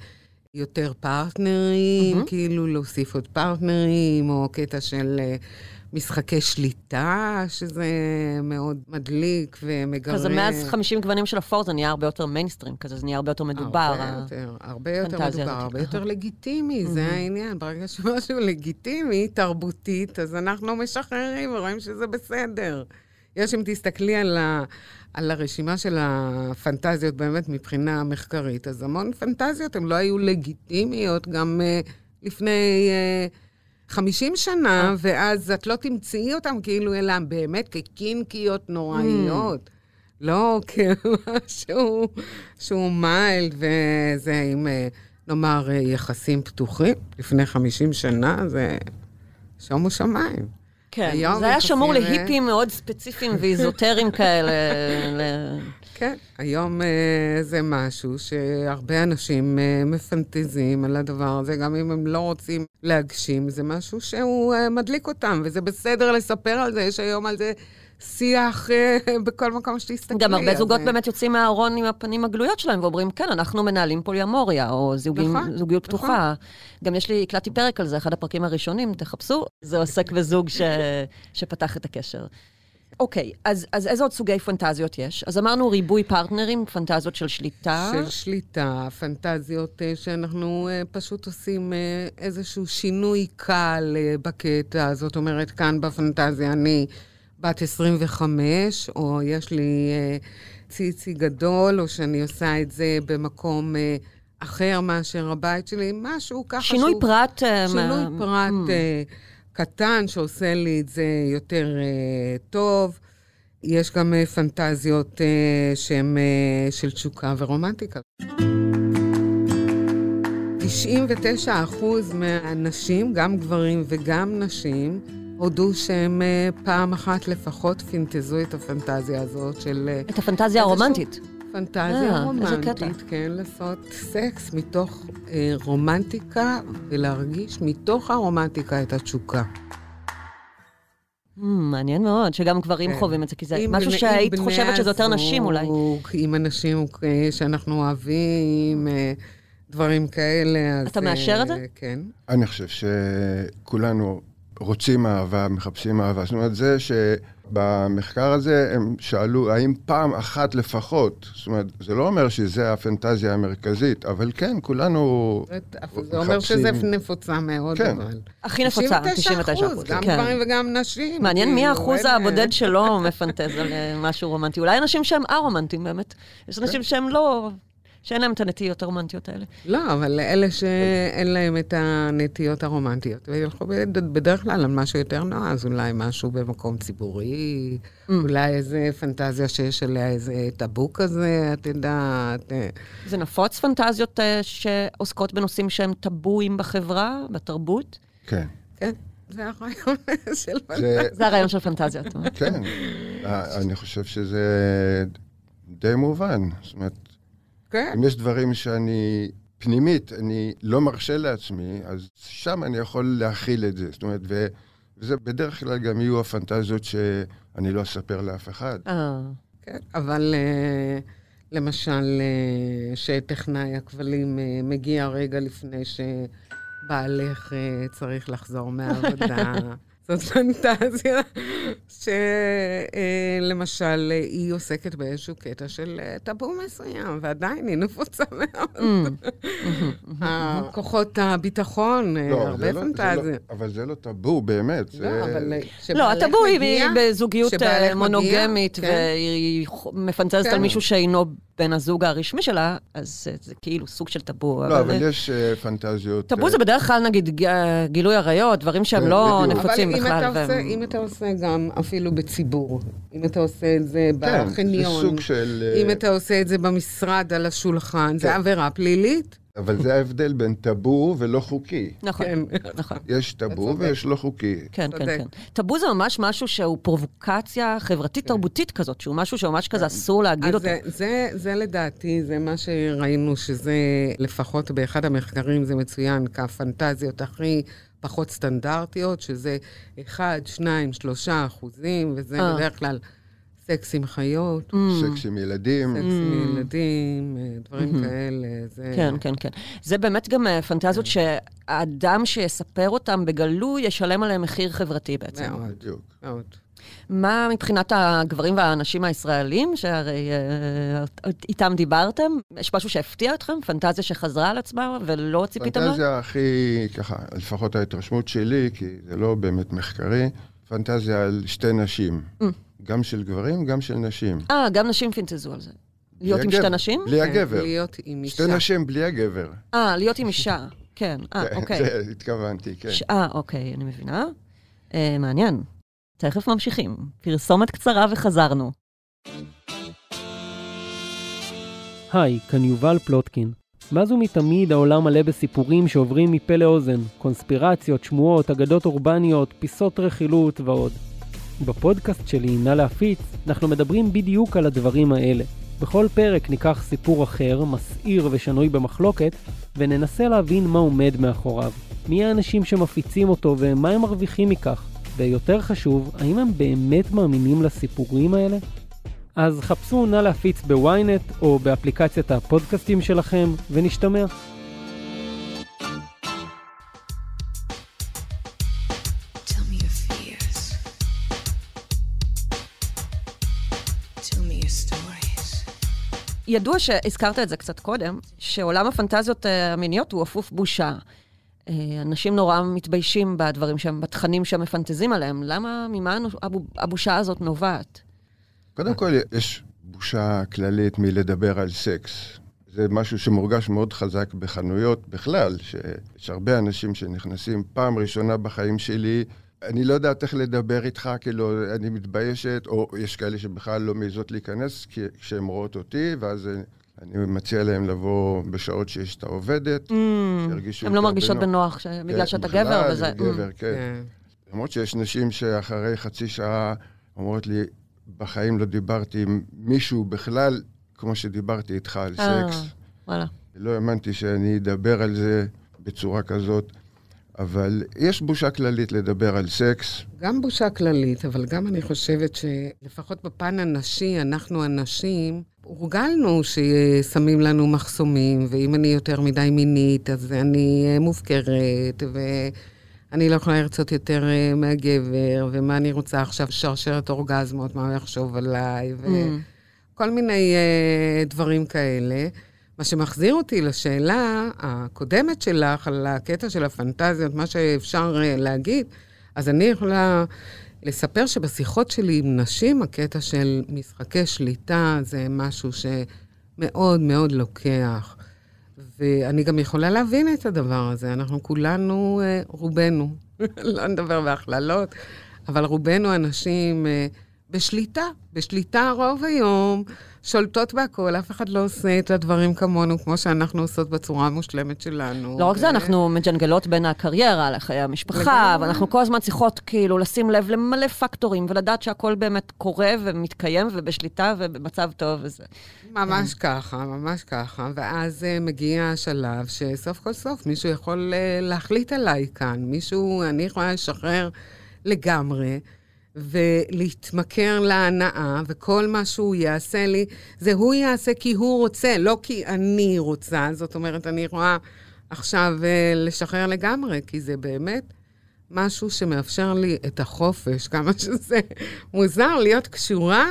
[SPEAKER 2] יותר פרטנרים, mm-hmm. כאילו להוסיף עוד פרטנרים, או קטע של... Uh, משחקי שליטה, שזה מאוד מדליק ומגרה.
[SPEAKER 3] כזה מאז 50 גוונים של אפור זה נהיה הרבה יותר מיינסטרים, כזה זה נהיה הרבה יותר מדובר.
[SPEAKER 2] הרבה יותר, הרבה יותר מדובר, הרבה יותר לגיטימי, זה העניין. ברגע שמשהו לגיטימי, תרבותית, אז אנחנו משחררים ורואים שזה בסדר. יש, אם תסתכלי על, ה, על הרשימה של הפנטזיות באמת מבחינה מחקרית, אז המון פנטזיות הן לא היו לגיטימיות גם uh, לפני... Uh, 50 שנה, אה. ואז את לא תמצאי אותם כאילו אלא באמת כקינקיות נוראיות. Mm. לא כמשהו שהוא מיילד, וזה עם, אה, נאמר, אה, יחסים פתוחים לפני 50 שנה, זה שומו שמיים.
[SPEAKER 3] כן, זה היה שמור להיפים מאוד ספציפיים ואיזוטריים כאלה.
[SPEAKER 2] כן, היום uh, זה משהו שהרבה אנשים uh, מפנטזים על הדבר הזה, גם אם הם לא רוצים להגשים, זה משהו שהוא uh, מדליק אותם, וזה בסדר לספר על זה, יש היום על זה שיח uh, בכל מקום שתסתכלי.
[SPEAKER 3] גם הרבה זוגות זה... באמת יוצאים מהארון עם הפנים הגלויות שלהם ואומרים, כן, אנחנו מנהלים פוליומוריה, או זוגים, נכון, זוגיות נכון. פתוחה. גם יש לי, הקלטתי פרק על זה, אחד הפרקים הראשונים, תחפשו, זה עוסק בזוג ש... שפתח את הקשר. אוקיי, אז, אז איזה עוד סוגי פנטזיות יש? אז אמרנו ריבוי פרטנרים, פנטזיות של שליטה.
[SPEAKER 2] של שליטה, פנטזיות uh, שאנחנו uh, פשוט עושים uh, איזשהו שינוי קל בקטע. זאת אומרת, כאן בפנטזיה אני בת 25, או יש לי ציצי גדול, או שאני עושה את זה במקום... אחר מאשר הבית שלי, משהו ככה
[SPEAKER 3] שינוי שהוא... פרט...
[SPEAKER 2] שינוי. פרט mm. קטן שעושה לי את זה יותר uh, טוב. יש גם uh, פנטזיות uh, שהן uh, של תשוקה ורומנטיקה. 99% מהאנשים, גם גברים וגם נשים, הודו שהם uh, פעם אחת לפחות פינטזו את הפנטזיה הזאת של...
[SPEAKER 3] את הפנטזיה הרומנטית.
[SPEAKER 2] פנטזיה אה, רומנטית, כן, לעשות סקס מתוך אה, רומנטיקה ולהרגיש מתוך הרומנטיקה את התשוקה.
[SPEAKER 3] Mm, מעניין מאוד, שגם גברים כן. חווים את זה, כי זה משהו בני, שהיית חושבת שזה יותר נשים אולי.
[SPEAKER 2] עם אנשים אה, שאנחנו אוהבים, אה, דברים כאלה.
[SPEAKER 3] אז, אתה מאשר את זה?
[SPEAKER 2] אה, כן.
[SPEAKER 4] אני חושב שכולנו רוצים אהבה, מחפשים אהבה. זאת אומרת, זה ש... במחקר הזה הם שאלו האם פעם אחת לפחות, זאת אומרת, זה לא אומר שזה הפנטזיה המרכזית, אבל כן, כולנו
[SPEAKER 2] מחפשים... זה אומר שזה נפוצה מאוד,
[SPEAKER 3] כן. אבל... הכי נפוצה, 99 אחוז.
[SPEAKER 2] גם כן. גברים וגם נשים.
[SPEAKER 3] מעניין מי כאילו, האחוז הבודד שלא מפנטז על אה, משהו רומנטי. אולי אנשים שהם א-רומנטיים באמת. יש אנשים. שהם לא... שאין להם את הנטיות הרומנטיות האלה.
[SPEAKER 2] לא, אבל אלה שאין להם את הנטיות הרומנטיות, וילכו בדרך כלל על משהו יותר נועז, אולי משהו במקום ציבורי, mm. אולי איזה פנטזיה שיש עליה איזה טאבו כזה, את יודעת. אה.
[SPEAKER 3] זה נפוץ פנטזיות אה, שעוסקות בנושאים שהם טאבואים בחברה, בתרבות?
[SPEAKER 4] כן.
[SPEAKER 2] כן. זה הרעיון של פנטזיה.
[SPEAKER 3] זה הרעיון של פנטזיות.
[SPEAKER 4] כן, אה, אני חושב שזה די מובן. זאת אומרת, כן. אם יש דברים שאני, פנימית, אני לא מרשה לעצמי, אז שם אני יכול להכיל את זה. זאת אומרת, ו, וזה בדרך כלל גם יהיו הפנטזיות שאני לא אספר לאף אחד.
[SPEAKER 2] אה, כן, אבל... uh, למשל, uh, שטכנאי הכבלים uh, מגיע רגע לפני שבעלך צריך לחזור מהעבודה. זאת פנטזיה שלמשל אה, היא עוסקת באיזשהו קטע של אה, טאבו מסוים, ועדיין היא נפוצה מאוד. Mm. כוחות הביטחון, אה, לא, הרבה לא- לא- פנטזיה.
[SPEAKER 4] אבל זה לא טאבו, באמת.
[SPEAKER 2] לא,
[SPEAKER 3] לא, הטאבו היא בזוגיות מונוגמית, כן. והיא מפנטזת על כן. מישהו שאינו בן הזוג הרשמי שלה, אז זה כאילו סוג של טאבו.
[SPEAKER 4] לא, אבל יש פנטזיות...
[SPEAKER 3] טאבו זה בדרך כלל, נגיד, גילוי עריות, דברים שהם לא נפוצים בכלל.
[SPEAKER 2] אבל אם אתה עושה גם אפילו בציבור, אם אתה עושה את זה בחניון,
[SPEAKER 4] כן, זה סוג של...
[SPEAKER 2] אם אתה עושה את זה במשרד על השולחן, זה כן. עבירה פלילית.
[SPEAKER 4] אבל זה ההבדל בין טאבו ולא חוקי.
[SPEAKER 3] נכון,
[SPEAKER 2] כן.
[SPEAKER 3] נכון.
[SPEAKER 4] יש טאבו. ויש לא חוקי.
[SPEAKER 3] כן, כן. כן. טאבו זה ממש משהו שהוא פרובוקציה חברתית-תרבותית כזאת, שהוא משהו שממש כזה אסור להגיד אותו.
[SPEAKER 2] זה, זה, זה לדעתי, זה מה שראינו, שזה לפחות באחד המחקרים זה מצוין כפנטזיות הכי פחות סטנדרטיות, שזה 1, 2, 3 אחוזים, וזה
[SPEAKER 3] אה.
[SPEAKER 2] בדרך כלל סקס עם חיות,
[SPEAKER 4] סקס עם ילדים.
[SPEAKER 2] סקס עם ילדים, אה, דברים כאלה. זה...
[SPEAKER 3] כן, כן, כן. זה באמת גם אה, פנטזיות שהאדם שיספר אותם בגלוי ישלם עליהם מחיר חברתי בעצם.
[SPEAKER 2] מאוד,
[SPEAKER 4] בדיוק.
[SPEAKER 2] מאוד.
[SPEAKER 3] מה מבחינת הגברים והנשים הישראלים, שהרי אה, איתם דיברתם? יש משהו שהפתיע אתכם? פנטזיה שחזרה על עצמה ולא ציפיתם לה?
[SPEAKER 4] פנטזיה הכי, ככה, לפחות ההתרשמות שלי, כי זה לא באמת מחקרי, פנטזיה על שתי נשים. גם של גברים, גם של נשים.
[SPEAKER 3] אה, גם נשים פינטזו על זה. להיות עם שתי נשים?
[SPEAKER 4] בלי
[SPEAKER 2] כן,
[SPEAKER 4] הגבר.
[SPEAKER 2] להיות עם אישה.
[SPEAKER 4] שתי נשים בלי הגבר.
[SPEAKER 3] אה, להיות עם אישה. כן, אה,
[SPEAKER 4] כן,
[SPEAKER 3] אוקיי.
[SPEAKER 4] זה התכוונתי, כן.
[SPEAKER 3] אה, אוקיי, אני מבינה. אה, מעניין. תכף ממשיכים. פרסומת קצרה וחזרנו.
[SPEAKER 5] היי, כאן יובל פלוטקין. מאז ומתמיד העולם מלא בסיפורים שעוברים מפה לאוזן, קונספירציות, שמועות, אגדות אורבניות, פיסות רכילות ועוד. בפודקאסט שלי, נא להפיץ, אנחנו מדברים בדיוק על הדברים האלה. בכל פרק ניקח סיפור אחר, מסעיר ושנוי במחלוקת, וננסה להבין מה עומד מאחוריו. מי האנשים שמפיצים אותו ומה הם מרוויחים מכך. ויותר חשוב, האם הם באמת מאמינים לסיפורים האלה? אז חפשו נא להפיץ בוויינט או באפליקציית הפודקאסטים שלכם, ונשתמע.
[SPEAKER 3] ידוע שהזכרת את זה קצת קודם, שעולם הפנטזיות אה, המיניות הוא אפוף בושה. אה, אנשים נורא מתביישים בדברים שהם, בתכנים שהם מפנטזים עליהם. למה, ממה הבושה הזאת נובעת?
[SPEAKER 4] קודם כל, יש בושה כללית מלדבר על סקס. זה משהו שמורגש מאוד חזק בחנויות בכלל, שיש הרבה אנשים שנכנסים פעם ראשונה בחיים שלי, אני לא יודעת איך לדבר איתך, כאילו, אני מתביישת, או יש כאלה שבכלל לא מעזות להיכנס כי- כשהן רואות אותי, ואז אני מציע להם לבוא בשעות שיש את העובדת, שירגישו
[SPEAKER 3] הן לא מרגישות בנוח. ש- בגלל
[SPEAKER 4] כן,
[SPEAKER 3] שאתה
[SPEAKER 4] בכלל,
[SPEAKER 3] גבר וזה...
[SPEAKER 4] גבר, כן.
[SPEAKER 2] כן.
[SPEAKER 4] למרות שיש נשים שאחרי חצי שעה אומרות לי, בחיים לא דיברתי עם מישהו בכלל כמו שדיברתי איתך על
[SPEAKER 3] אה,
[SPEAKER 4] סקס.
[SPEAKER 3] וואלה.
[SPEAKER 4] לא האמנתי שאני אדבר על זה בצורה כזאת, אבל יש בושה כללית לדבר על סקס.
[SPEAKER 2] גם בושה כללית, אבל גם אני חושבת שלפחות בפן הנשי, אנחנו הנשים, הורגלנו ששמים לנו מחסומים, ואם אני יותר מדי מינית, אז אני אה, מופקרת, ואני לא יכולה לרצות יותר אה, מהגבר, ומה אני רוצה עכשיו, שרשרת אורגזמות, מה הוא יחשוב עליי, וכל מיני אה, דברים כאלה. מה שמחזיר אותי לשאלה הקודמת שלך, על הקטע של הפנטזיות, מה שאפשר אה, להגיד, אז אני יכולה לספר שבשיחות שלי עם נשים, הקטע של משחקי שליטה זה משהו שמאוד מאוד לוקח. ואני גם יכולה להבין את הדבר הזה. אנחנו כולנו, אה, רובנו, לא נדבר בהכללות, אבל רובנו אנשים אה, בשליטה, בשליטה רוב היום, שולטות בהכל, אף אחד לא עושה את הדברים כמונו, כמו שאנחנו עושות בצורה המושלמת שלנו.
[SPEAKER 3] לא רק זה, אנחנו מג'נגלות בין הקריירה לחיי המשפחה. ואנחנו כל הזמן צריכות כאילו לשים לב למלא פקטורים, ולדעת שהכל באמת קורה ומתקיים ובשליטה ובמצב טוב וזה.
[SPEAKER 2] ממש ככה, ממש ככה. ואז uh, מגיע השלב שסוף כל סוף מישהו יכול uh, להחליט עליי כאן. מישהו, אני יכולה לשחרר לגמרי. ולהתמכר להנאה, וכל מה שהוא יעשה לי, זה הוא יעשה כי הוא רוצה, לא כי אני רוצה. זאת אומרת, אני יכולה עכשיו uh, לשחרר לגמרי, כי זה באמת משהו שמאפשר לי את החופש, כמה שזה מוזר להיות קשורה,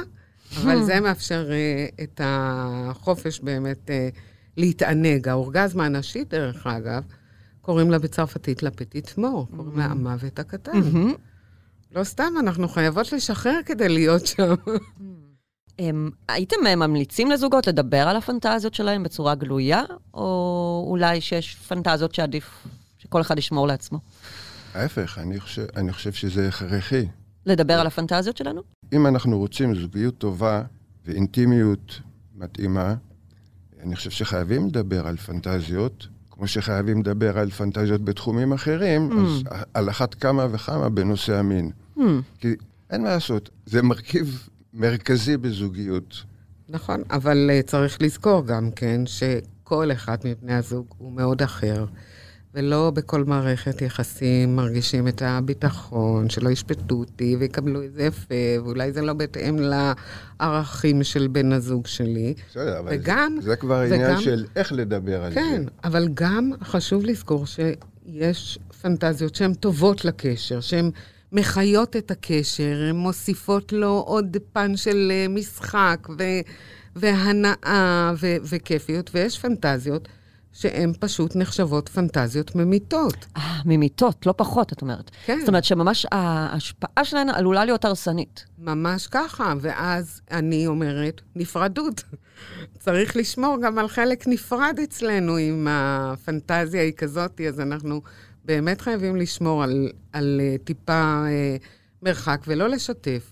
[SPEAKER 2] אבל זה מאפשר uh, את החופש באמת uh, להתענג. האורגזמה הנשית, דרך אגב, קוראים לה בצרפתית לפטיט מור, קוראים לה המוות הקטן. לא סתם, אנחנו חייבות לשחרר כדי להיות שם.
[SPEAKER 3] הם, הייתם אה, ממליצים לזוגות לדבר על הפנטזיות שלהם בצורה גלויה, או אולי שיש פנטזיות שעדיף שכל אחד ישמור לעצמו?
[SPEAKER 4] ההפך, אני חושב, אני חושב שזה הכרחי.
[SPEAKER 3] לדבר על הפנטזיות שלנו?
[SPEAKER 4] אם אנחנו רוצים זוגיות טובה ואינטימיות מתאימה, אני חושב שחייבים לדבר על פנטזיות, כמו שחייבים לדבר על פנטזיות בתחומים אחרים,
[SPEAKER 3] Mm.
[SPEAKER 4] אז על אחת כמה וכמה בנושא המין.
[SPEAKER 3] Hmm.
[SPEAKER 4] כי אין מה לעשות, זה מרכיב מרכזי בזוגיות.
[SPEAKER 2] נכון, אבל אה, צריך לזכור גם כן שכל אחד מבני הזוג הוא מאוד אחר, ולא בכל מערכת יחסים מרגישים את הביטחון, שלא ישפטו אותי ויקבלו את זה יפה, ואולי זה לא בהתאם לערכים של בן הזוג שלי.
[SPEAKER 4] בסדר, אבל
[SPEAKER 2] וגם-
[SPEAKER 4] זה, זה כבר
[SPEAKER 2] וגם-
[SPEAKER 4] עניין של איך לדבר על
[SPEAKER 2] כן,
[SPEAKER 4] זה.
[SPEAKER 2] אבל גם חשוב לזכור שיש פנטזיות שהן טובות לקשר, שהן מחיות את הקשר, הן מוסיפות לו עוד פן של אה, משחק ו- והנאה ו- וכיפיות, ויש פנטזיות שהן פשוט נחשבות פנטזיות ממיתות.
[SPEAKER 3] אה, ממיתות, לא פחות, את אומרת.
[SPEAKER 2] כן.
[SPEAKER 3] זאת אומרת שממש ההשפעה שלהן עלולה להיות הרסנית.
[SPEAKER 2] ממש ככה, ואז אני אומרת, נפרדות. צריך לשמור גם על חלק נפרד אצלנו, אם הפנטזיה היא כזאת, אז אנחנו באמת חייבים לשמור על, על אה, טיפה אה, מרחק ולא לשתף.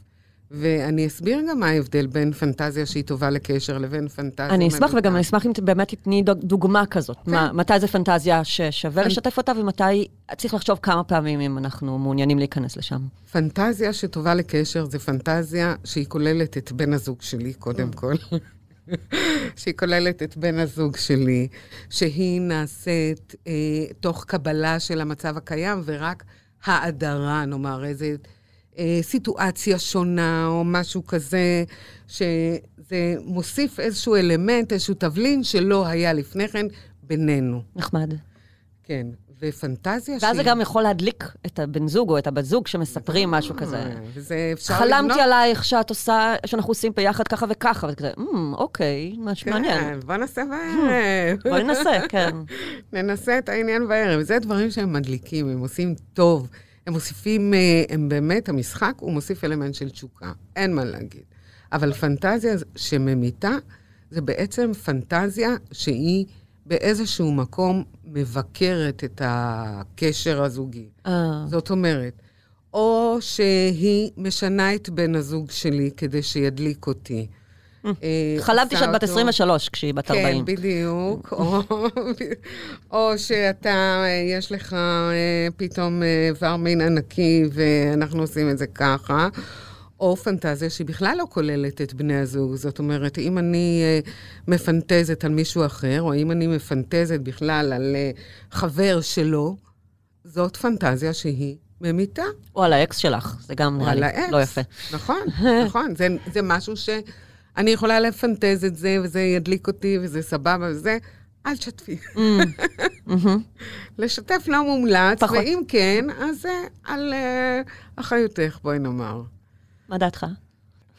[SPEAKER 2] ואני אסביר גם מה ההבדל בין פנטזיה שהיא טובה לקשר לבין פנטזיה...
[SPEAKER 3] אני אשמח. וגם אני אשמח אם באמת תתני דוג- דוגמה כזאת.
[SPEAKER 2] כן.
[SPEAKER 3] מה- מתי זו פנטזיה ששווה לשתף אותה, ומתי צריך לחשוב כמה פעמים אם אנחנו מעוניינים להיכנס לשם.
[SPEAKER 2] פנטזיה שטובה לקשר זה פנטזיה שהיא כוללת את בן הזוג שלי, קודם כל. שהיא כוללת את בן הזוג שלי, שהיא נעשית אה, תוך קבלה של המצב הקיים ורק האדרה, נאמר, איזה אה, סיטואציה שונה או משהו כזה, שזה מוסיף איזשהו אלמנט, איזשהו תבלין שלא היה לפני כן בינינו.
[SPEAKER 3] נחמד.
[SPEAKER 2] כן, ופנטזיה
[SPEAKER 3] ואז זה גם יכול להדליק את הבן זוג או את הבת זוג שמספרים משהו כזה.
[SPEAKER 2] אה, וזה אפשר לבנות...
[SPEAKER 3] חלמתי עלייך שאת עושה, שאנחנו עושים ביחד ככה וככה, ואת כזה, "אמ, אוקיי, משהו
[SPEAKER 2] כן,
[SPEAKER 3] מעניין.
[SPEAKER 2] בוא נעשה בערב.
[SPEAKER 3] בואי ננסה, כן.
[SPEAKER 2] ננסה את העניין בערב. זה דברים שהם מדליקים, הם עושים טוב. הם מוסיפים, אה, הם באמת, המשחק, הוא מוסיף אלמנט של תשוקה. אין מה להגיד. אבל פנטזיה שממיתה, זה בעצם פנטזיה שהיא באיזשהו מקום מבקרת את הקשר הזוגי.
[SPEAKER 3] אה,
[SPEAKER 2] זאת אומרת, או שהיא משנה את בן הזוג שלי כדי שידליק אותי. אה,
[SPEAKER 3] חלמתי שאת בת
[SPEAKER 2] אותו-
[SPEAKER 3] 23 כשהיא בת 40.
[SPEAKER 2] כן, בדיוק. או, שאתה, אה, יש לך אה, פתאום איבר מין ענקי ואנחנו עושים את זה ככה. או פנטזיה שהיא בכלל לא כוללת את בני הזוג. זאת אומרת, אם אני מפנטזת על מישהו אחר, או אם אני מפנטזת בכלל על חבר שלו, זאת פנטזיה שהיא ממיתה.
[SPEAKER 3] או על האקס שלך, זה גם נראה לי. לא יפה.
[SPEAKER 2] נכון, נכון. זה, זה משהו שאני יכולה לפנטז את זה, וזה ידליק אותי, וזה סבבה וזה. אל תשתפי.
[SPEAKER 3] מהמם.
[SPEAKER 2] לשתף לא מומלץ,
[SPEAKER 3] פחות.
[SPEAKER 2] ואם כן, אז זה על uh, אחריותך, בואי נאמר.
[SPEAKER 3] מה דעתך?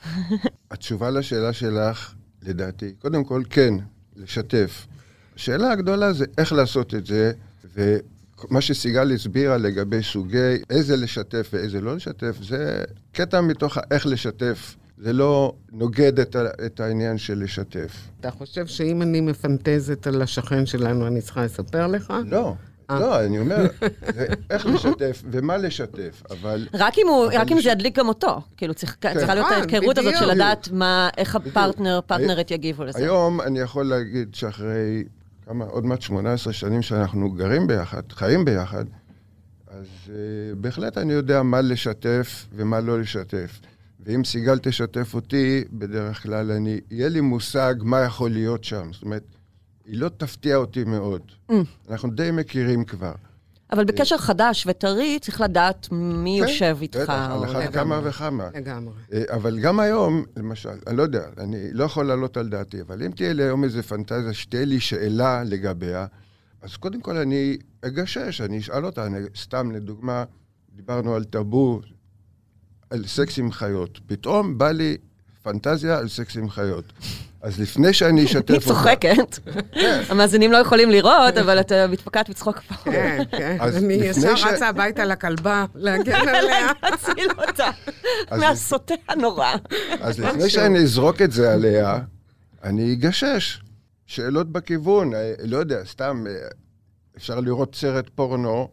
[SPEAKER 4] התשובה לשאלה שלך, לדעתי, קודם כל, כן, לשתף. השאלה הגדולה זה איך לעשות את זה, ומה שסיגל הסבירה לגבי סוגי איזה לשתף ואיזה לא לשתף, זה קטע מתוך איך לשתף. זה לא נוגד את, ה- את העניין של לשתף.
[SPEAKER 2] אתה חושב שאם אני מפנטזת על השכן שלנו, אני צריכה לספר לך?
[SPEAKER 4] לא,
[SPEAKER 2] אה.
[SPEAKER 4] לא, אני אומר, זה איך לשתף ומה לשתף, אבל...
[SPEAKER 3] רק אם הוא-
[SPEAKER 4] אבל
[SPEAKER 3] רק אם
[SPEAKER 4] לש-
[SPEAKER 3] זה ידליק גם אותו. כאילו, צריך- צריכה להיות
[SPEAKER 2] נכון,
[SPEAKER 3] ההיכרות הזאת של. לדעת מה, איך
[SPEAKER 4] בדיוק.
[SPEAKER 3] הפרטנר, פרטנרית יגיבו לזה.
[SPEAKER 4] היום אני יכול להגיד שאחרי כמה, עוד מעט 18 שנים שאנחנו גרים ביחד, חיים ביחד, אז uh, בהחלט אני יודע מה לשתף ומה לא לשתף. ואם סיגל תשתף אותי, בדרך כלל אני, יהיה לי מושג מה יכול להיות שם. זאת אומרת, היא לא תפתיע אותי מאוד.
[SPEAKER 3] Mm.
[SPEAKER 4] אנחנו די מכירים כבר.
[SPEAKER 3] אבל בקשר חדש וטרי, צריך לדעת מי
[SPEAKER 4] כן,
[SPEAKER 3] יושב איתך.
[SPEAKER 4] בטח, על אחת כמה וכמה.
[SPEAKER 2] לגמרי.
[SPEAKER 4] אה, אבל גם היום, למשל, אני לא יודע, אני לא יכול להעלות על דעתי, אבל אם תהיה לי היום איזה פנטזיה שתהיה לי שאלה לגביה, אז קודם כל אני אגשש, אני אשאל אותה, אני, סתם לדוגמה, דיברנו על טאבו, על סקס עם חיות. פתאום בא לי פנטזיה על סקס עם חיות. אז לפני שאני אשתף
[SPEAKER 3] אני
[SPEAKER 4] אותה...
[SPEAKER 3] צוחקת. המאזינים לא יכולים לראות, אבל את מתפקעת מצחוק פה.
[SPEAKER 2] כן, כן.
[SPEAKER 4] אז
[SPEAKER 2] אני ישר רצה הביתה לכלבה, להגן עליה.
[SPEAKER 3] להציל אותה מהסוטה הנורא.
[SPEAKER 4] אז לפני שאני אזרוק את זה עליה, אני אגשש. שאלות בכיוון, אה, לא יודע, סתם, אה, אפשר לראות סרט פורנו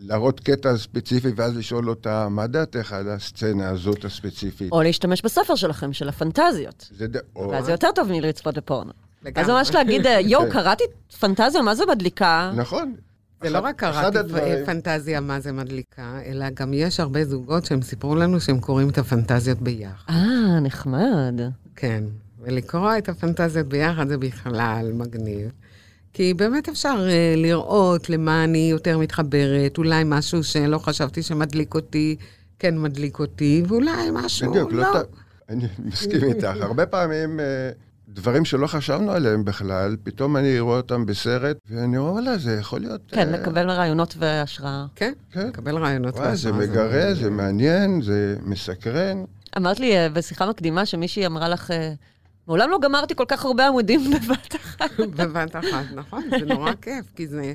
[SPEAKER 4] ולהראות קטע ספציפי ואז לשאול אותה, מה דעתך על הסצנה הזאת הספציפית?
[SPEAKER 3] או להשתמש בספר שלכם, של הפנטזיות.
[SPEAKER 4] זה ד... או...
[SPEAKER 3] ואז זה יותר טוב מלצפות בפורנו. אז ממש להגיד, אה, יואו,
[SPEAKER 4] כן.
[SPEAKER 3] קראתי פנטזיה, מה זה מדליקה?
[SPEAKER 4] נכון.
[SPEAKER 2] זה לא רק
[SPEAKER 4] אחד
[SPEAKER 2] קראתי פנטזיה מה זה מדליקה, אלא גם יש הרבה זוגות שהם סיפרו לנו שהם קוראים את הפנטזיות ביחד.
[SPEAKER 3] אה, נחמד.
[SPEAKER 2] כן, ולקרוא את הפנטזיות ביחד זה בכלל מגניב. כי באמת אפשר אה, לראות למה אני יותר מתחברת, אולי משהו שלא חשבתי שמדליק אותי, כן מדליק אותי, ואולי משהו
[SPEAKER 4] בדיוק,
[SPEAKER 2] לא.
[SPEAKER 4] לא... ת- אני מסכים איתך. הרבה פעמים אה, דברים שלא חשבנו עליהם בכלל, פתאום אני רואה אותם בסרט, ואני אומר, וואלה, זה יכול להיות...
[SPEAKER 3] כן,
[SPEAKER 4] אה,
[SPEAKER 3] לקבל רעיונות והשראה.
[SPEAKER 2] כן,
[SPEAKER 4] כן.
[SPEAKER 2] לקבל רעיונות
[SPEAKER 4] וואי, זה
[SPEAKER 2] והשראה,
[SPEAKER 4] מגרה, זה מעניין, זה מסקרן.
[SPEAKER 3] אמרת לי אה, בשיחה מקדימה שמישהי אמרה לך, אה, מעולם לא גמרתי כל כך הרבה עמודים בבת אחת.
[SPEAKER 2] בבת אחת, נכון, זה נורא כיף, כי זה,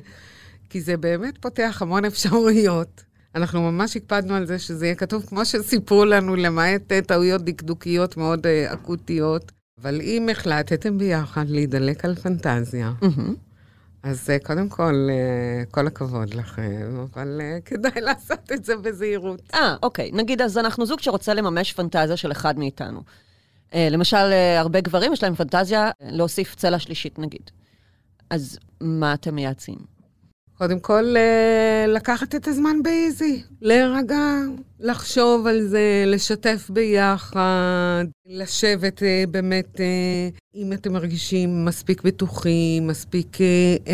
[SPEAKER 2] כי זה באמת פותח המון אפשרויות. אנחנו ממש הקפדנו על זה שזה יהיה כתוב כמו שסיפרו לנו, למעט אה, טעויות דקדוקיות מאוד אה, אקוטיות. אבל אם החלטתם ביחד להידלק על פנטזיה. אז אה, קודם כל, אה, כל הכבוד לכם, אבל אה, כדאי לעשות את זה בזהירות.
[SPEAKER 3] אה, אוקיי. נגיד, אז אנחנו זוג שרוצה לממש פנטזיה של אחד מאיתנו. אה, למשל, אה, הרבה גברים יש להם פנטזיה אה, להוסיף צלע שלישית, נגיד. אז מה אתם מייעצים?
[SPEAKER 2] קודם כל, לקחת את הזמן באיזי, להירגע, לחשוב על זה, לשתף ביחד, לשבת באמת, אם אתם מרגישים מספיק בטוחים, מספיק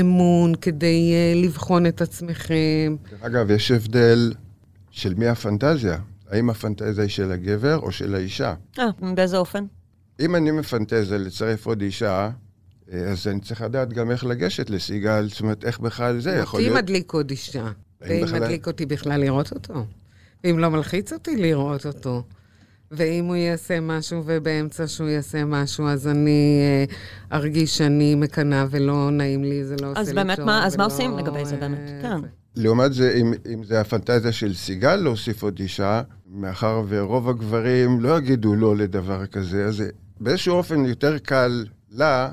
[SPEAKER 2] אמון כדי לבחון את עצמכם.
[SPEAKER 4] אגב, יש הבדל של מי הפנטזיה. האם הפנטזיה היא של הגבר או של האישה?
[SPEAKER 3] אה, באיזה אופן?
[SPEAKER 4] אם אני מפנטזיה לצרף עוד אישה, אה, אז אני צריך לדעת גם איך לגשת לסיגל, זאת אומרת, איך בכלל זה יכול
[SPEAKER 2] אותי
[SPEAKER 4] להיות.
[SPEAKER 2] מדליק עוד אישה, ואם
[SPEAKER 4] בכלל-
[SPEAKER 2] מדליק אותי בכלל לראות אותו, ואם לא מלחיץ אותי לראות אותו. ואם הוא יעשה משהו ובאמצע שהוא יעשה משהו, אז אני אה, ארגיש שאני מקנאה ולא נעים לי, זה לא עושה לי
[SPEAKER 3] אז
[SPEAKER 2] טוב.
[SPEAKER 3] באמת, מה- אז מה עושים לגבי זה באמת?
[SPEAKER 2] אה,
[SPEAKER 3] כן.
[SPEAKER 4] לעומת זה, אם, אם זה הפנטזיה של סיגל להוסיף עוד אישה, מאחר ורוב הגברים לא יגידו לא לדבר כזה, אז זה באיזשהו אופן יותר קל לה,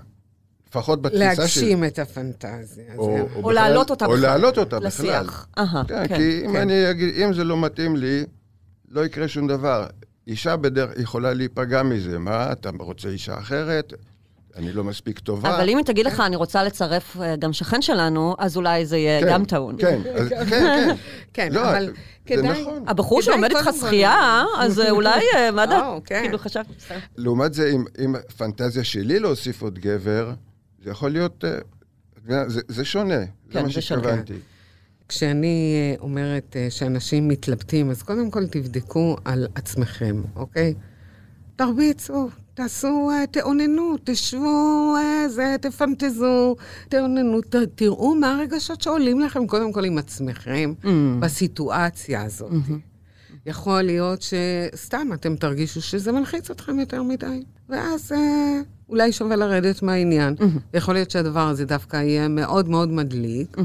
[SPEAKER 4] לפחות בתפיסה של...
[SPEAKER 2] להגשים את הפנטזיה.
[SPEAKER 4] או,
[SPEAKER 3] או
[SPEAKER 4] בכלל-
[SPEAKER 3] להעלות אותה
[SPEAKER 4] או
[SPEAKER 3] בכלל.
[SPEAKER 4] להעלות אותה בכלל.
[SPEAKER 3] לשיח. אהה,
[SPEAKER 4] כן,
[SPEAKER 3] כן.
[SPEAKER 4] כי אם
[SPEAKER 2] כן.
[SPEAKER 4] אני אגיד, אם זה לא מתאים לי, לא יקרה שום דבר. אישה בדרך יכולה להיפגע מזה. מה, אתה רוצה אישה אחרת? אני לא מספיק טובה.
[SPEAKER 3] אבל אם היא תגיד לך, אני רוצה לצרף אה, גם שכן שלנו, אז אולי זה יהיה
[SPEAKER 4] כן,
[SPEAKER 3] גם טעון.
[SPEAKER 4] כן, אז- כן, כן.
[SPEAKER 2] כן,
[SPEAKER 4] לא,
[SPEAKER 2] אבל כדאי...
[SPEAKER 4] נכון.
[SPEAKER 3] הבחור שלומד איתך שחייה, אז אה, אולי, אה, מה דעת?
[SPEAKER 2] כן.
[SPEAKER 3] כאילו, חשבתי, בסדר.
[SPEAKER 4] לעומת זה, אם, אם הפנטזיה שלי להוסיף עוד גבר, זה יכול להיות... זה, זה שונה. זה
[SPEAKER 3] כן,
[SPEAKER 4] מה. שהתכוונתי.
[SPEAKER 2] כשאני אומרת שאנשים מתלבטים, אז קודם כל תבדקו על עצמכם, אוקיי? תרביצו, תעשו, תאוננו, תשבו, זה, תפנטזו, תאוננו, ת, תראו מה הרגשות שעולים לכם קודם כל עם עצמכם
[SPEAKER 3] Mm.
[SPEAKER 2] בסיטואציה הזאת. יכול להיות שסתם אתם תרגישו שזה מלחיץ אתכם יותר מדי, ואז אה, אולי שווה לרדת מהעניין. יכול להיות שהדבר הזה דווקא יהיה מאוד מאוד מדליק,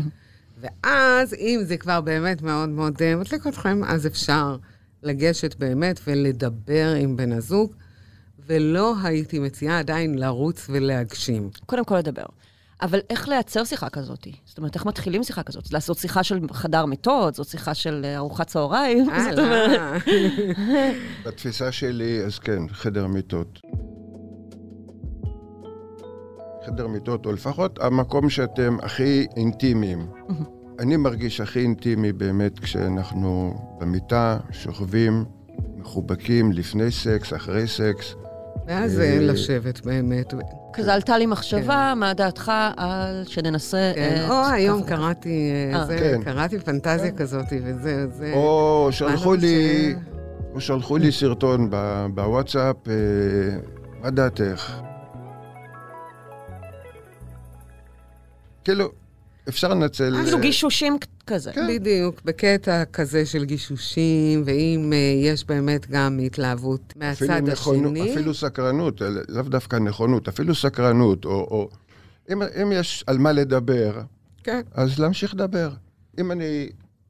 [SPEAKER 2] ואז, אם זה כבר באמת מאוד מאוד אה, מדליק אתכם, אז אפשר לגשת באמת ולדבר עם בן הזוג, ולא הייתי מציעה עדיין לרוץ ולהגשים.
[SPEAKER 3] קודם כל לדבר. אבל איך לייצר שיחה כזאת? זאת אומרת, איך מתחילים שיחה כזאת? לעשות שיחה של חדר מיטות, זאת שיחה של אה, ארוחת צהריים?
[SPEAKER 2] אה,
[SPEAKER 3] זאת אומרת,
[SPEAKER 2] לא.
[SPEAKER 4] בתפיסה שלי, אז כן, חדר מיטות. חדר מיטות, או לפחות המקום שאתם הכי אינטימיים. אני מרגיש הכי אינטימי באמת כשאנחנו במיטה, שוכבים, מחובקים, לפני סקס, אחרי סקס.
[SPEAKER 2] ואז
[SPEAKER 4] אה,
[SPEAKER 2] אה, לשבת באמת.
[SPEAKER 3] כזה עלתה לי מחשבה, מה דעתך על שננסה
[SPEAKER 2] כן,
[SPEAKER 3] את...
[SPEAKER 2] או היום. קראתי, אה,
[SPEAKER 3] אה.
[SPEAKER 2] זה,
[SPEAKER 4] כן.
[SPEAKER 2] קראתי פנטזיה כזאת, וזה, זה...
[SPEAKER 4] או שלחו לי? או שלחו לי סרטון ב- בוואטסאפ, אה, מה דעתך? כאילו, אפשר לנצל... אה,
[SPEAKER 3] גישושים כזה.
[SPEAKER 4] כן.
[SPEAKER 2] בדיוק, בקטע כזה של גישושים, ואם אה, יש באמת גם התלהבות מהצד
[SPEAKER 4] נכונות,
[SPEAKER 2] השני.
[SPEAKER 4] אפילו סקרנות, אה, לאו דווקא נכונות, אפילו סקרנות, או... או אם, אם יש על מה לדבר,
[SPEAKER 2] כן.
[SPEAKER 4] אז להמשיך לדבר. אם אני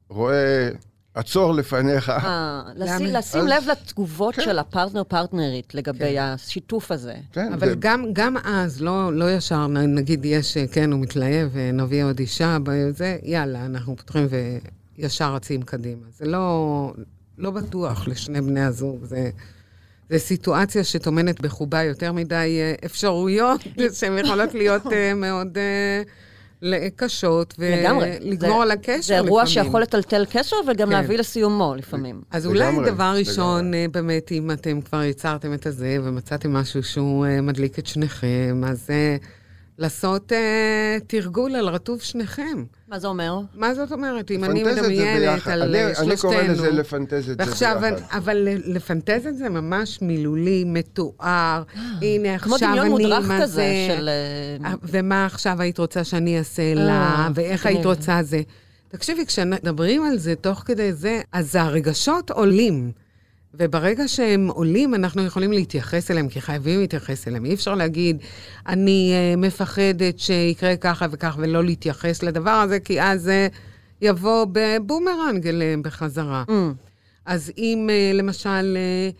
[SPEAKER 4] רואה עצור לפניך,
[SPEAKER 3] אה, לשים-? לשים
[SPEAKER 4] אז-
[SPEAKER 3] לב לתגובות
[SPEAKER 4] כן.
[SPEAKER 3] של הפרטנר-פרטנרית לגבי השיתוף הזה.
[SPEAKER 4] כן,
[SPEAKER 2] אבל
[SPEAKER 4] זה-
[SPEAKER 2] גם, גם אז, לא, לא ישר, נגיד יש, אה, כן, הוא מתלהב, ונביא עוד אישה, זה, יאללה, אנחנו פותחים וישר רצים קדימה. זה לא, לא בטוח לשני בני הזוג, זה, זו סיטואציה שטומנת בחובה יותר מדי אה, אפשרויות, שהן יכולות להיות אה, מאוד אה, קשות. ולגמור על הקשר
[SPEAKER 3] זה אירוע
[SPEAKER 2] לפעמים.
[SPEAKER 3] שיכול לטלטל קשר וגם
[SPEAKER 2] כן.
[SPEAKER 3] להביא לסיומו לפעמים.
[SPEAKER 2] אז אולי
[SPEAKER 4] לגמרי,
[SPEAKER 2] דבר ראשון,
[SPEAKER 4] לגמרי.
[SPEAKER 2] אה, באמת, אם אתם כבר יצרתם את הזה ומצאתם משהו שהוא אה, מדליק את שניכם, אז אה, לעשות אה, תרגול על רטוב שניכם.
[SPEAKER 3] מה זה אומר?
[SPEAKER 2] מה זאת אומרת? אם אני מדמיינת. על
[SPEAKER 4] אני-
[SPEAKER 2] אה,
[SPEAKER 4] אני קורא
[SPEAKER 2] שלושתנו...
[SPEAKER 4] לזה לפנטז את זה ביחד.
[SPEAKER 2] אבל לפנטז את זה ממש מילולי, מתואר. הנה,
[SPEAKER 3] כמו
[SPEAKER 2] עכשיו
[SPEAKER 3] דמיון
[SPEAKER 2] אני
[SPEAKER 3] מודרך
[SPEAKER 2] מה
[SPEAKER 3] כזה
[SPEAKER 2] זה...
[SPEAKER 3] של... אה,
[SPEAKER 2] אה, ומה עכשיו היית רוצה שאני אעשה לה,
[SPEAKER 3] אה,
[SPEAKER 2] ואיך
[SPEAKER 3] מגניב.
[SPEAKER 2] היית רוצה זה. תקשיבי, כשמדברים על זה תוך כדי זה, אז הרגשות עולים. וברגע שהם עולים, אנחנו יכולים להתייחס אליהם, כי חייבים להתייחס אליהם. אי אפשר להגיד, אני uh, מפחדת שיקרה ככה וכך, ולא להתייחס לדבר הזה, כי אז זה יבוא בבומרנג אליהם בחזרה.
[SPEAKER 3] Mm.
[SPEAKER 2] אז אם uh, למשל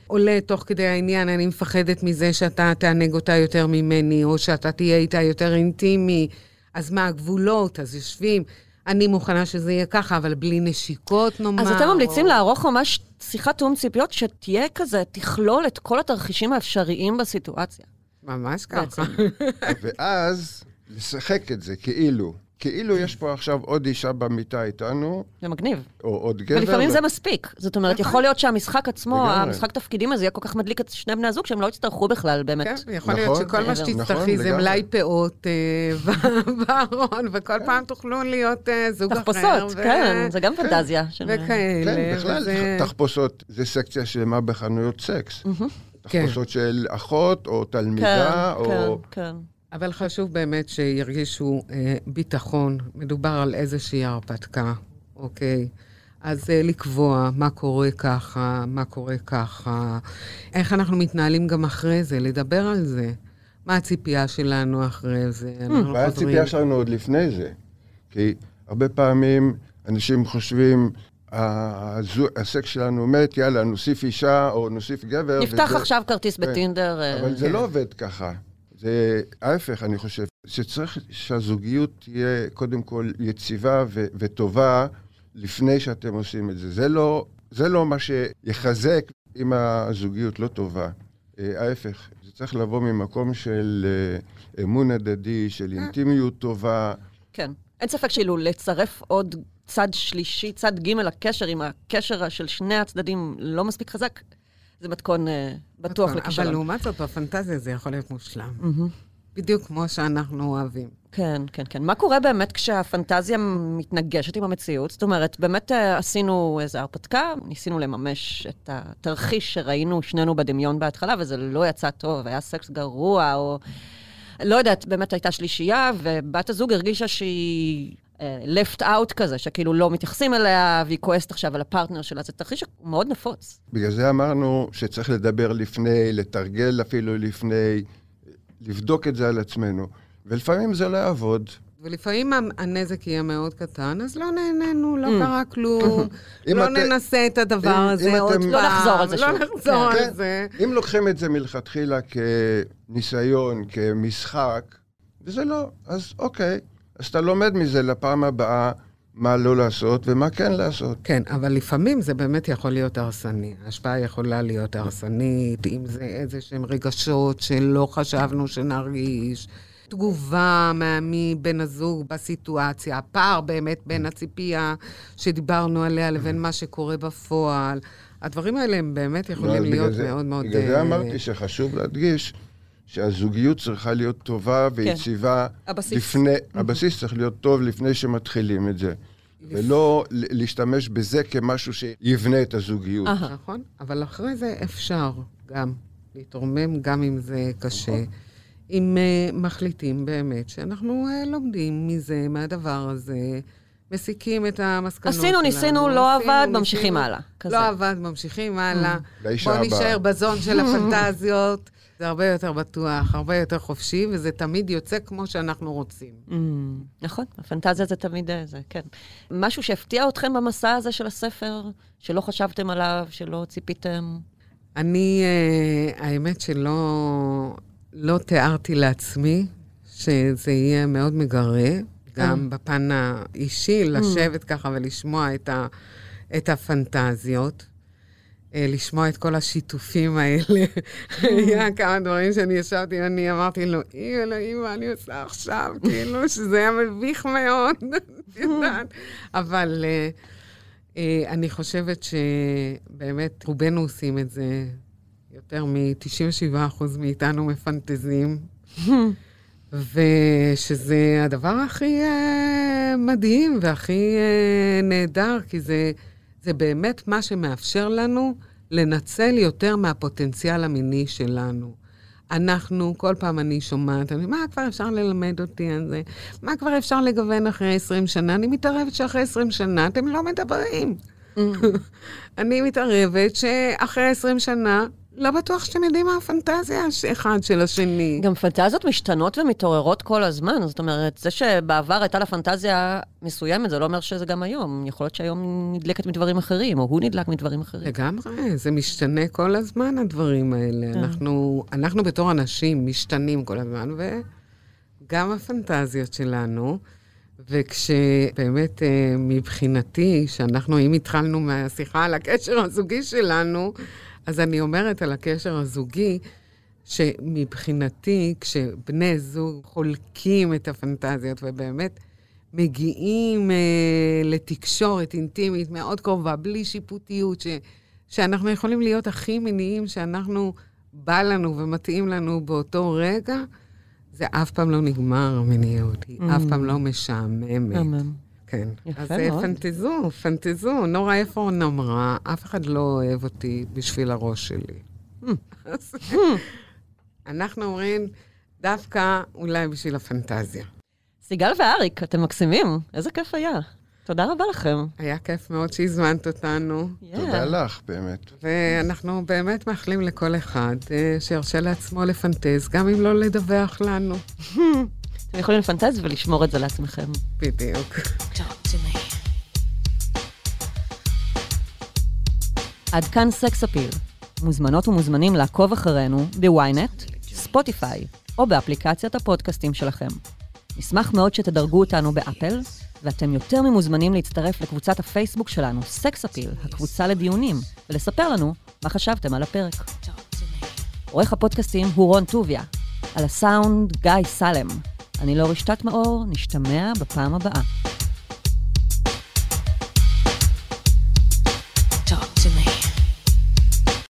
[SPEAKER 2] עולה תוך כדי העניין, אני מפחדת מזה שאתה תענג אותה יותר ממני, או שאתה תהיה איתה יותר אינטימי, אז מה הגבולות? אז יושבים. אני מוכנה שזה יהיה ככה, אבל בלי נשיקות נאמר.
[SPEAKER 3] אז אתם ממליצים
[SPEAKER 2] או...
[SPEAKER 3] לערוך ממש שיחת תיאום ציפיות שתהיה כזה, תכלול את כל התרחישים האפשריים בסיטואציה.
[SPEAKER 2] ממש ככה.
[SPEAKER 4] ואז לשחק את זה כאילו. כאילו יש פה עכשיו עוד אישה במיטה איתנו,
[SPEAKER 3] זה מגניב.
[SPEAKER 4] או עוד גבר.
[SPEAKER 3] ולפעמים
[SPEAKER 4] ו-
[SPEAKER 3] זה מספיק. זאת אומרת, יכול להיות שהמשחק עצמו,
[SPEAKER 4] לגמרי.
[SPEAKER 3] המשחק תפקידים הזה, יהיה כל כך מדליק את שני בני הזוג, שהם לא יצטרכו בכלל, באמת.
[SPEAKER 2] כן, יכול להיות
[SPEAKER 4] נכון,
[SPEAKER 2] שכל מה
[SPEAKER 3] מעבר.
[SPEAKER 2] שתצטרכי
[SPEAKER 4] נכון,
[SPEAKER 2] זה. מלאי פאות אה, בארון, וכל פעם תוכלו להיות אה, זוג אחר.
[SPEAKER 3] תחפושות, כן, זה גם פנטזיה. של-
[SPEAKER 2] וכאלה.
[SPEAKER 4] כן, בכלל, תחפושות זה סקציה שלמה בחנויות סקס.
[SPEAKER 2] כן.
[SPEAKER 4] תחפושות של אחות, או
[SPEAKER 3] כן,
[SPEAKER 4] תלמידה,
[SPEAKER 3] כן,
[SPEAKER 4] או...
[SPEAKER 3] כן.
[SPEAKER 2] אבל חשוב באמת שירגישו אה, ביטחון. מדובר על איזושהי הרפתקה, אוקיי? אז אה, לקבוע מה קורה ככה, מה קורה ככה, איך אנחנו מתנהלים גם אחרי זה, לדבר על זה. מה הציפייה שלנו אחרי זה? אנחנו
[SPEAKER 4] מה
[SPEAKER 2] חוזרים-
[SPEAKER 4] הציפייה שלנו עוד לפני זה? כי הרבה פעמים אנשים חושבים, הסקס שלנו מת, יאללה, נוסיף אישה או נוסיף גבר.
[SPEAKER 3] נפתח
[SPEAKER 4] וזה-
[SPEAKER 3] עכשיו כרטיס
[SPEAKER 4] כן.
[SPEAKER 3] בטינדר. אה,
[SPEAKER 4] אבל זה
[SPEAKER 2] כן.
[SPEAKER 4] לא עובד ככה. זה ההפך, אני חושב, שצריך שהזוגיות תהיה קודם כל יציבה ו- וטובה לפני שאתם עושים את זה. זה לא, זה לא מה שיחזק אם הזוגיות לא טובה. אה, ההפך, זה צריך לבוא ממקום של אה, אמון הדדי, של אינטימיות טובה.
[SPEAKER 3] כן. אין ספק שאילו לצרף עוד צד שלישי, צד ג' לקשר, אם הקשר של שני הצדדים לא מספיק חזק, זה מתכון אה, בטוח
[SPEAKER 2] נכון,
[SPEAKER 3] לכישלון.
[SPEAKER 2] אבל לעומת זאת, בפנטזיה זה יכול להיות מושלם. בדיוק כמו שאנחנו אוהבים.
[SPEAKER 3] כן, כן, כן. מה קורה באמת כשהפנטזיה מתנגשת עם המציאות? זאת אומרת, באמת אה, עשינו איזו הרפתקה, ניסינו לממש את התרחיש שראינו שנינו בדמיון בהתחלה, וזה לא יצא טוב, היה סקס גרוע, או... לא יודעת, באמת הייתה שלישייה, ובת הזוג הרגישה שהיא left out כזה, שכאילו לא מתייחסים אליה, והיא כועסת עכשיו על הפרטנר שלה. זה תרחיש מאוד נפוץ.
[SPEAKER 4] בגלל זה אמרנו שצריך לדבר לפני, לתרגל אפילו לפני, לבדוק את זה על עצמנו. ולפעמים זה לא יעבוד.
[SPEAKER 2] ולפעמים הנזק יהיה מאוד קטן, אז לא נהנינו, לא קרה כלום. לא ננסה את הדבר הזה עוד פעם.
[SPEAKER 3] לא נחזור על זה
[SPEAKER 2] לא
[SPEAKER 3] שוב.
[SPEAKER 2] נחזור
[SPEAKER 4] כן.
[SPEAKER 2] על זה.
[SPEAKER 4] אם לוקחים את זה מלכתחילה כניסיון, כמשחק, וזה לא, אז אוקיי. אז אתה לומד מזה לפעם הבאה מה לא לעשות ומה כן לעשות.
[SPEAKER 2] כן, אבל לפעמים זה באמת יכול להיות הרסני. ההשפעה יכולה להיות הרסנית, אם זה איזה שהם רגשות שלא חשבנו שנרגיש. תגובה מבן הזוג בסיטואציה, הפער באמת בין הציפייה שדיברנו עליה לבין מה שקורה בפועל. הדברים האלה הם באמת יכולים
[SPEAKER 4] לא, בגלל
[SPEAKER 2] להיות
[SPEAKER 4] זה-
[SPEAKER 2] מאוד מאוד...
[SPEAKER 4] בגלל
[SPEAKER 2] אה,
[SPEAKER 4] זה אמרתי שחשוב להדגיש שהזוגיות צריכה להיות טובה ויציבה.
[SPEAKER 3] הבסיס.
[SPEAKER 4] לפני, הבסיס צריך להיות טוב לפני שמתחילים את זה. ולא להשתמש בזה כמשהו שיבנה את הזוגיות.
[SPEAKER 2] נכון, אבל אחרי זה אפשר גם להתרומם, גם אם זה קשה. אם uh, מחליטים באמת שאנחנו uh, לומדים מזה, מהדבר הזה, מסיקים את המסקנות שלנו.
[SPEAKER 3] עשינו, ניסינו, לא
[SPEAKER 2] עשינו,
[SPEAKER 3] עבד,
[SPEAKER 2] ניסינו,
[SPEAKER 3] ממשיכים הלאה. כזה.
[SPEAKER 2] לא עבד, ממשיכים הלאה.
[SPEAKER 4] לאישה
[SPEAKER 2] בואו
[SPEAKER 4] הבאה.
[SPEAKER 2] נישאר בזון של הפנטזיות. זה הרבה יותר בטוח, הרבה יותר חופשי, וזה תמיד יוצא כמו שאנחנו רוצים.
[SPEAKER 3] Mm, נכון, הפנטזיה זה תמיד אה, זה, כן. משהו שהפתיע אתכם במסע הזה של הספר, שלא חשבתם עליו, שלא ציפיתם?
[SPEAKER 2] אני, אה, האמת שלא לא תיארתי לעצמי שזה יהיה מאוד מגרה, גם בפן האישי, לשבת ככה ולשמוע את, ה, את הפנטזיות. אה, לשמוע את כל השיתופים האלה. היה כמה דברים שאני ישבתי, אני אמרתי לו, אי אלוהים, מה אני עושה עכשיו? כאילו, שזה היה מביך מאוד, את יודעת. אבל אה, אה, אני חושבת שבאמת רובנו עושים את זה. יותר מ-97% מאיתנו מפנטזים. ושזה הדבר הכי מדהים והכי נהדר, כי זה, זה באמת מה שמאפשר לנו לנצל יותר מהפוטנציאל המיני שלנו. אנחנו, כל פעם אני שומעת, אני, מה כבר אפשר ללמד אותי על זה? מה כבר אפשר לגוון אחרי 20 שנה? אני מתערבת שאחרי 20 שנה אתם לא מדברים. אני מתערבת שאחרי 20 שנה לא בטוח שאתם יודעים מה הפנטזיה אחד של השני.
[SPEAKER 3] גם פנטזיות משתנות ומתעוררות כל הזמן, זאת אומרת, זה שבעבר הייתה לה פנטזיה מסוימת, זה לא אומר שזה גם היום. יכול להיות שהיום נדלקת מדברים אחרים, או הוא נדלק מדברים אחרים.
[SPEAKER 2] לגמרי, זה משתנה כל הזמן, הדברים האלה.
[SPEAKER 3] כן.
[SPEAKER 2] אנחנו, אנחנו בתור אנשים משתנים כל הזמן, וגם הפנטזיות שלנו. וכשבאמת, אה, מבחינתי, שאנחנו, אם התחלנו מהשיחה על הקשר הזוגי שלנו, אז אני אומרת על הקשר הזוגי, שמבחינתי, כשבני זוג חולקים את הפנטזיות ובאמת מגיעים אה, לתקשורת אינטימית מאוד קרובה, בלי שיפוטיות, ש, שאנחנו יכולים להיות הכי מיניים שאנחנו, בא לנו ומתאים לנו באותו רגע, זה אף פעם לא נגמר, המיניות, היא אף פעם לא משעממת.
[SPEAKER 3] מהמם.
[SPEAKER 2] כן.
[SPEAKER 3] יפה
[SPEAKER 2] אז אה,
[SPEAKER 3] מאוד.
[SPEAKER 2] פנטזו, פנטזו. נורה אפרון אמרה, אף אחד לא אוהב אותי בשביל הראש שלי. אז אנחנו אומרים, דווקא אולי בשביל הפנטזיה.
[SPEAKER 3] סיגל ואריק, אתם מקסימים, איזה כיף היה. תודה רבה לכם.
[SPEAKER 2] היה כיף מאוד שהזמנת אותנו,
[SPEAKER 4] תודה לך, באמת.
[SPEAKER 2] ואנחנו באמת מאחלים לכל אחד אה, שירשה לעצמו לפנטז, גם אם לא לדווח לנו.
[SPEAKER 3] אתם יכולים לפנטז ולשמור את זה לעצמכם.
[SPEAKER 2] בדיוק.
[SPEAKER 3] עד כאן סקס אפיל. מוזמנות ומוזמנים לעקוב אחרינו בוויינט, ספוטיפיי או באפליקציית הפודקאסטים שלכם. נשמח מאוד שתדרגו אותנו באפל, ואתם יותר ממוזמנים להצטרף לקבוצת הפייסבוק שלנו, סקס אפיל, הקבוצה לדיונים, ולספר לנו מה חשבתם על הפרק. עורך הפודקאסטים הוא רון טוביה. על הסאונד, גיא סלם. אני לא רשתת מאור, נשתמע בפעם הבאה.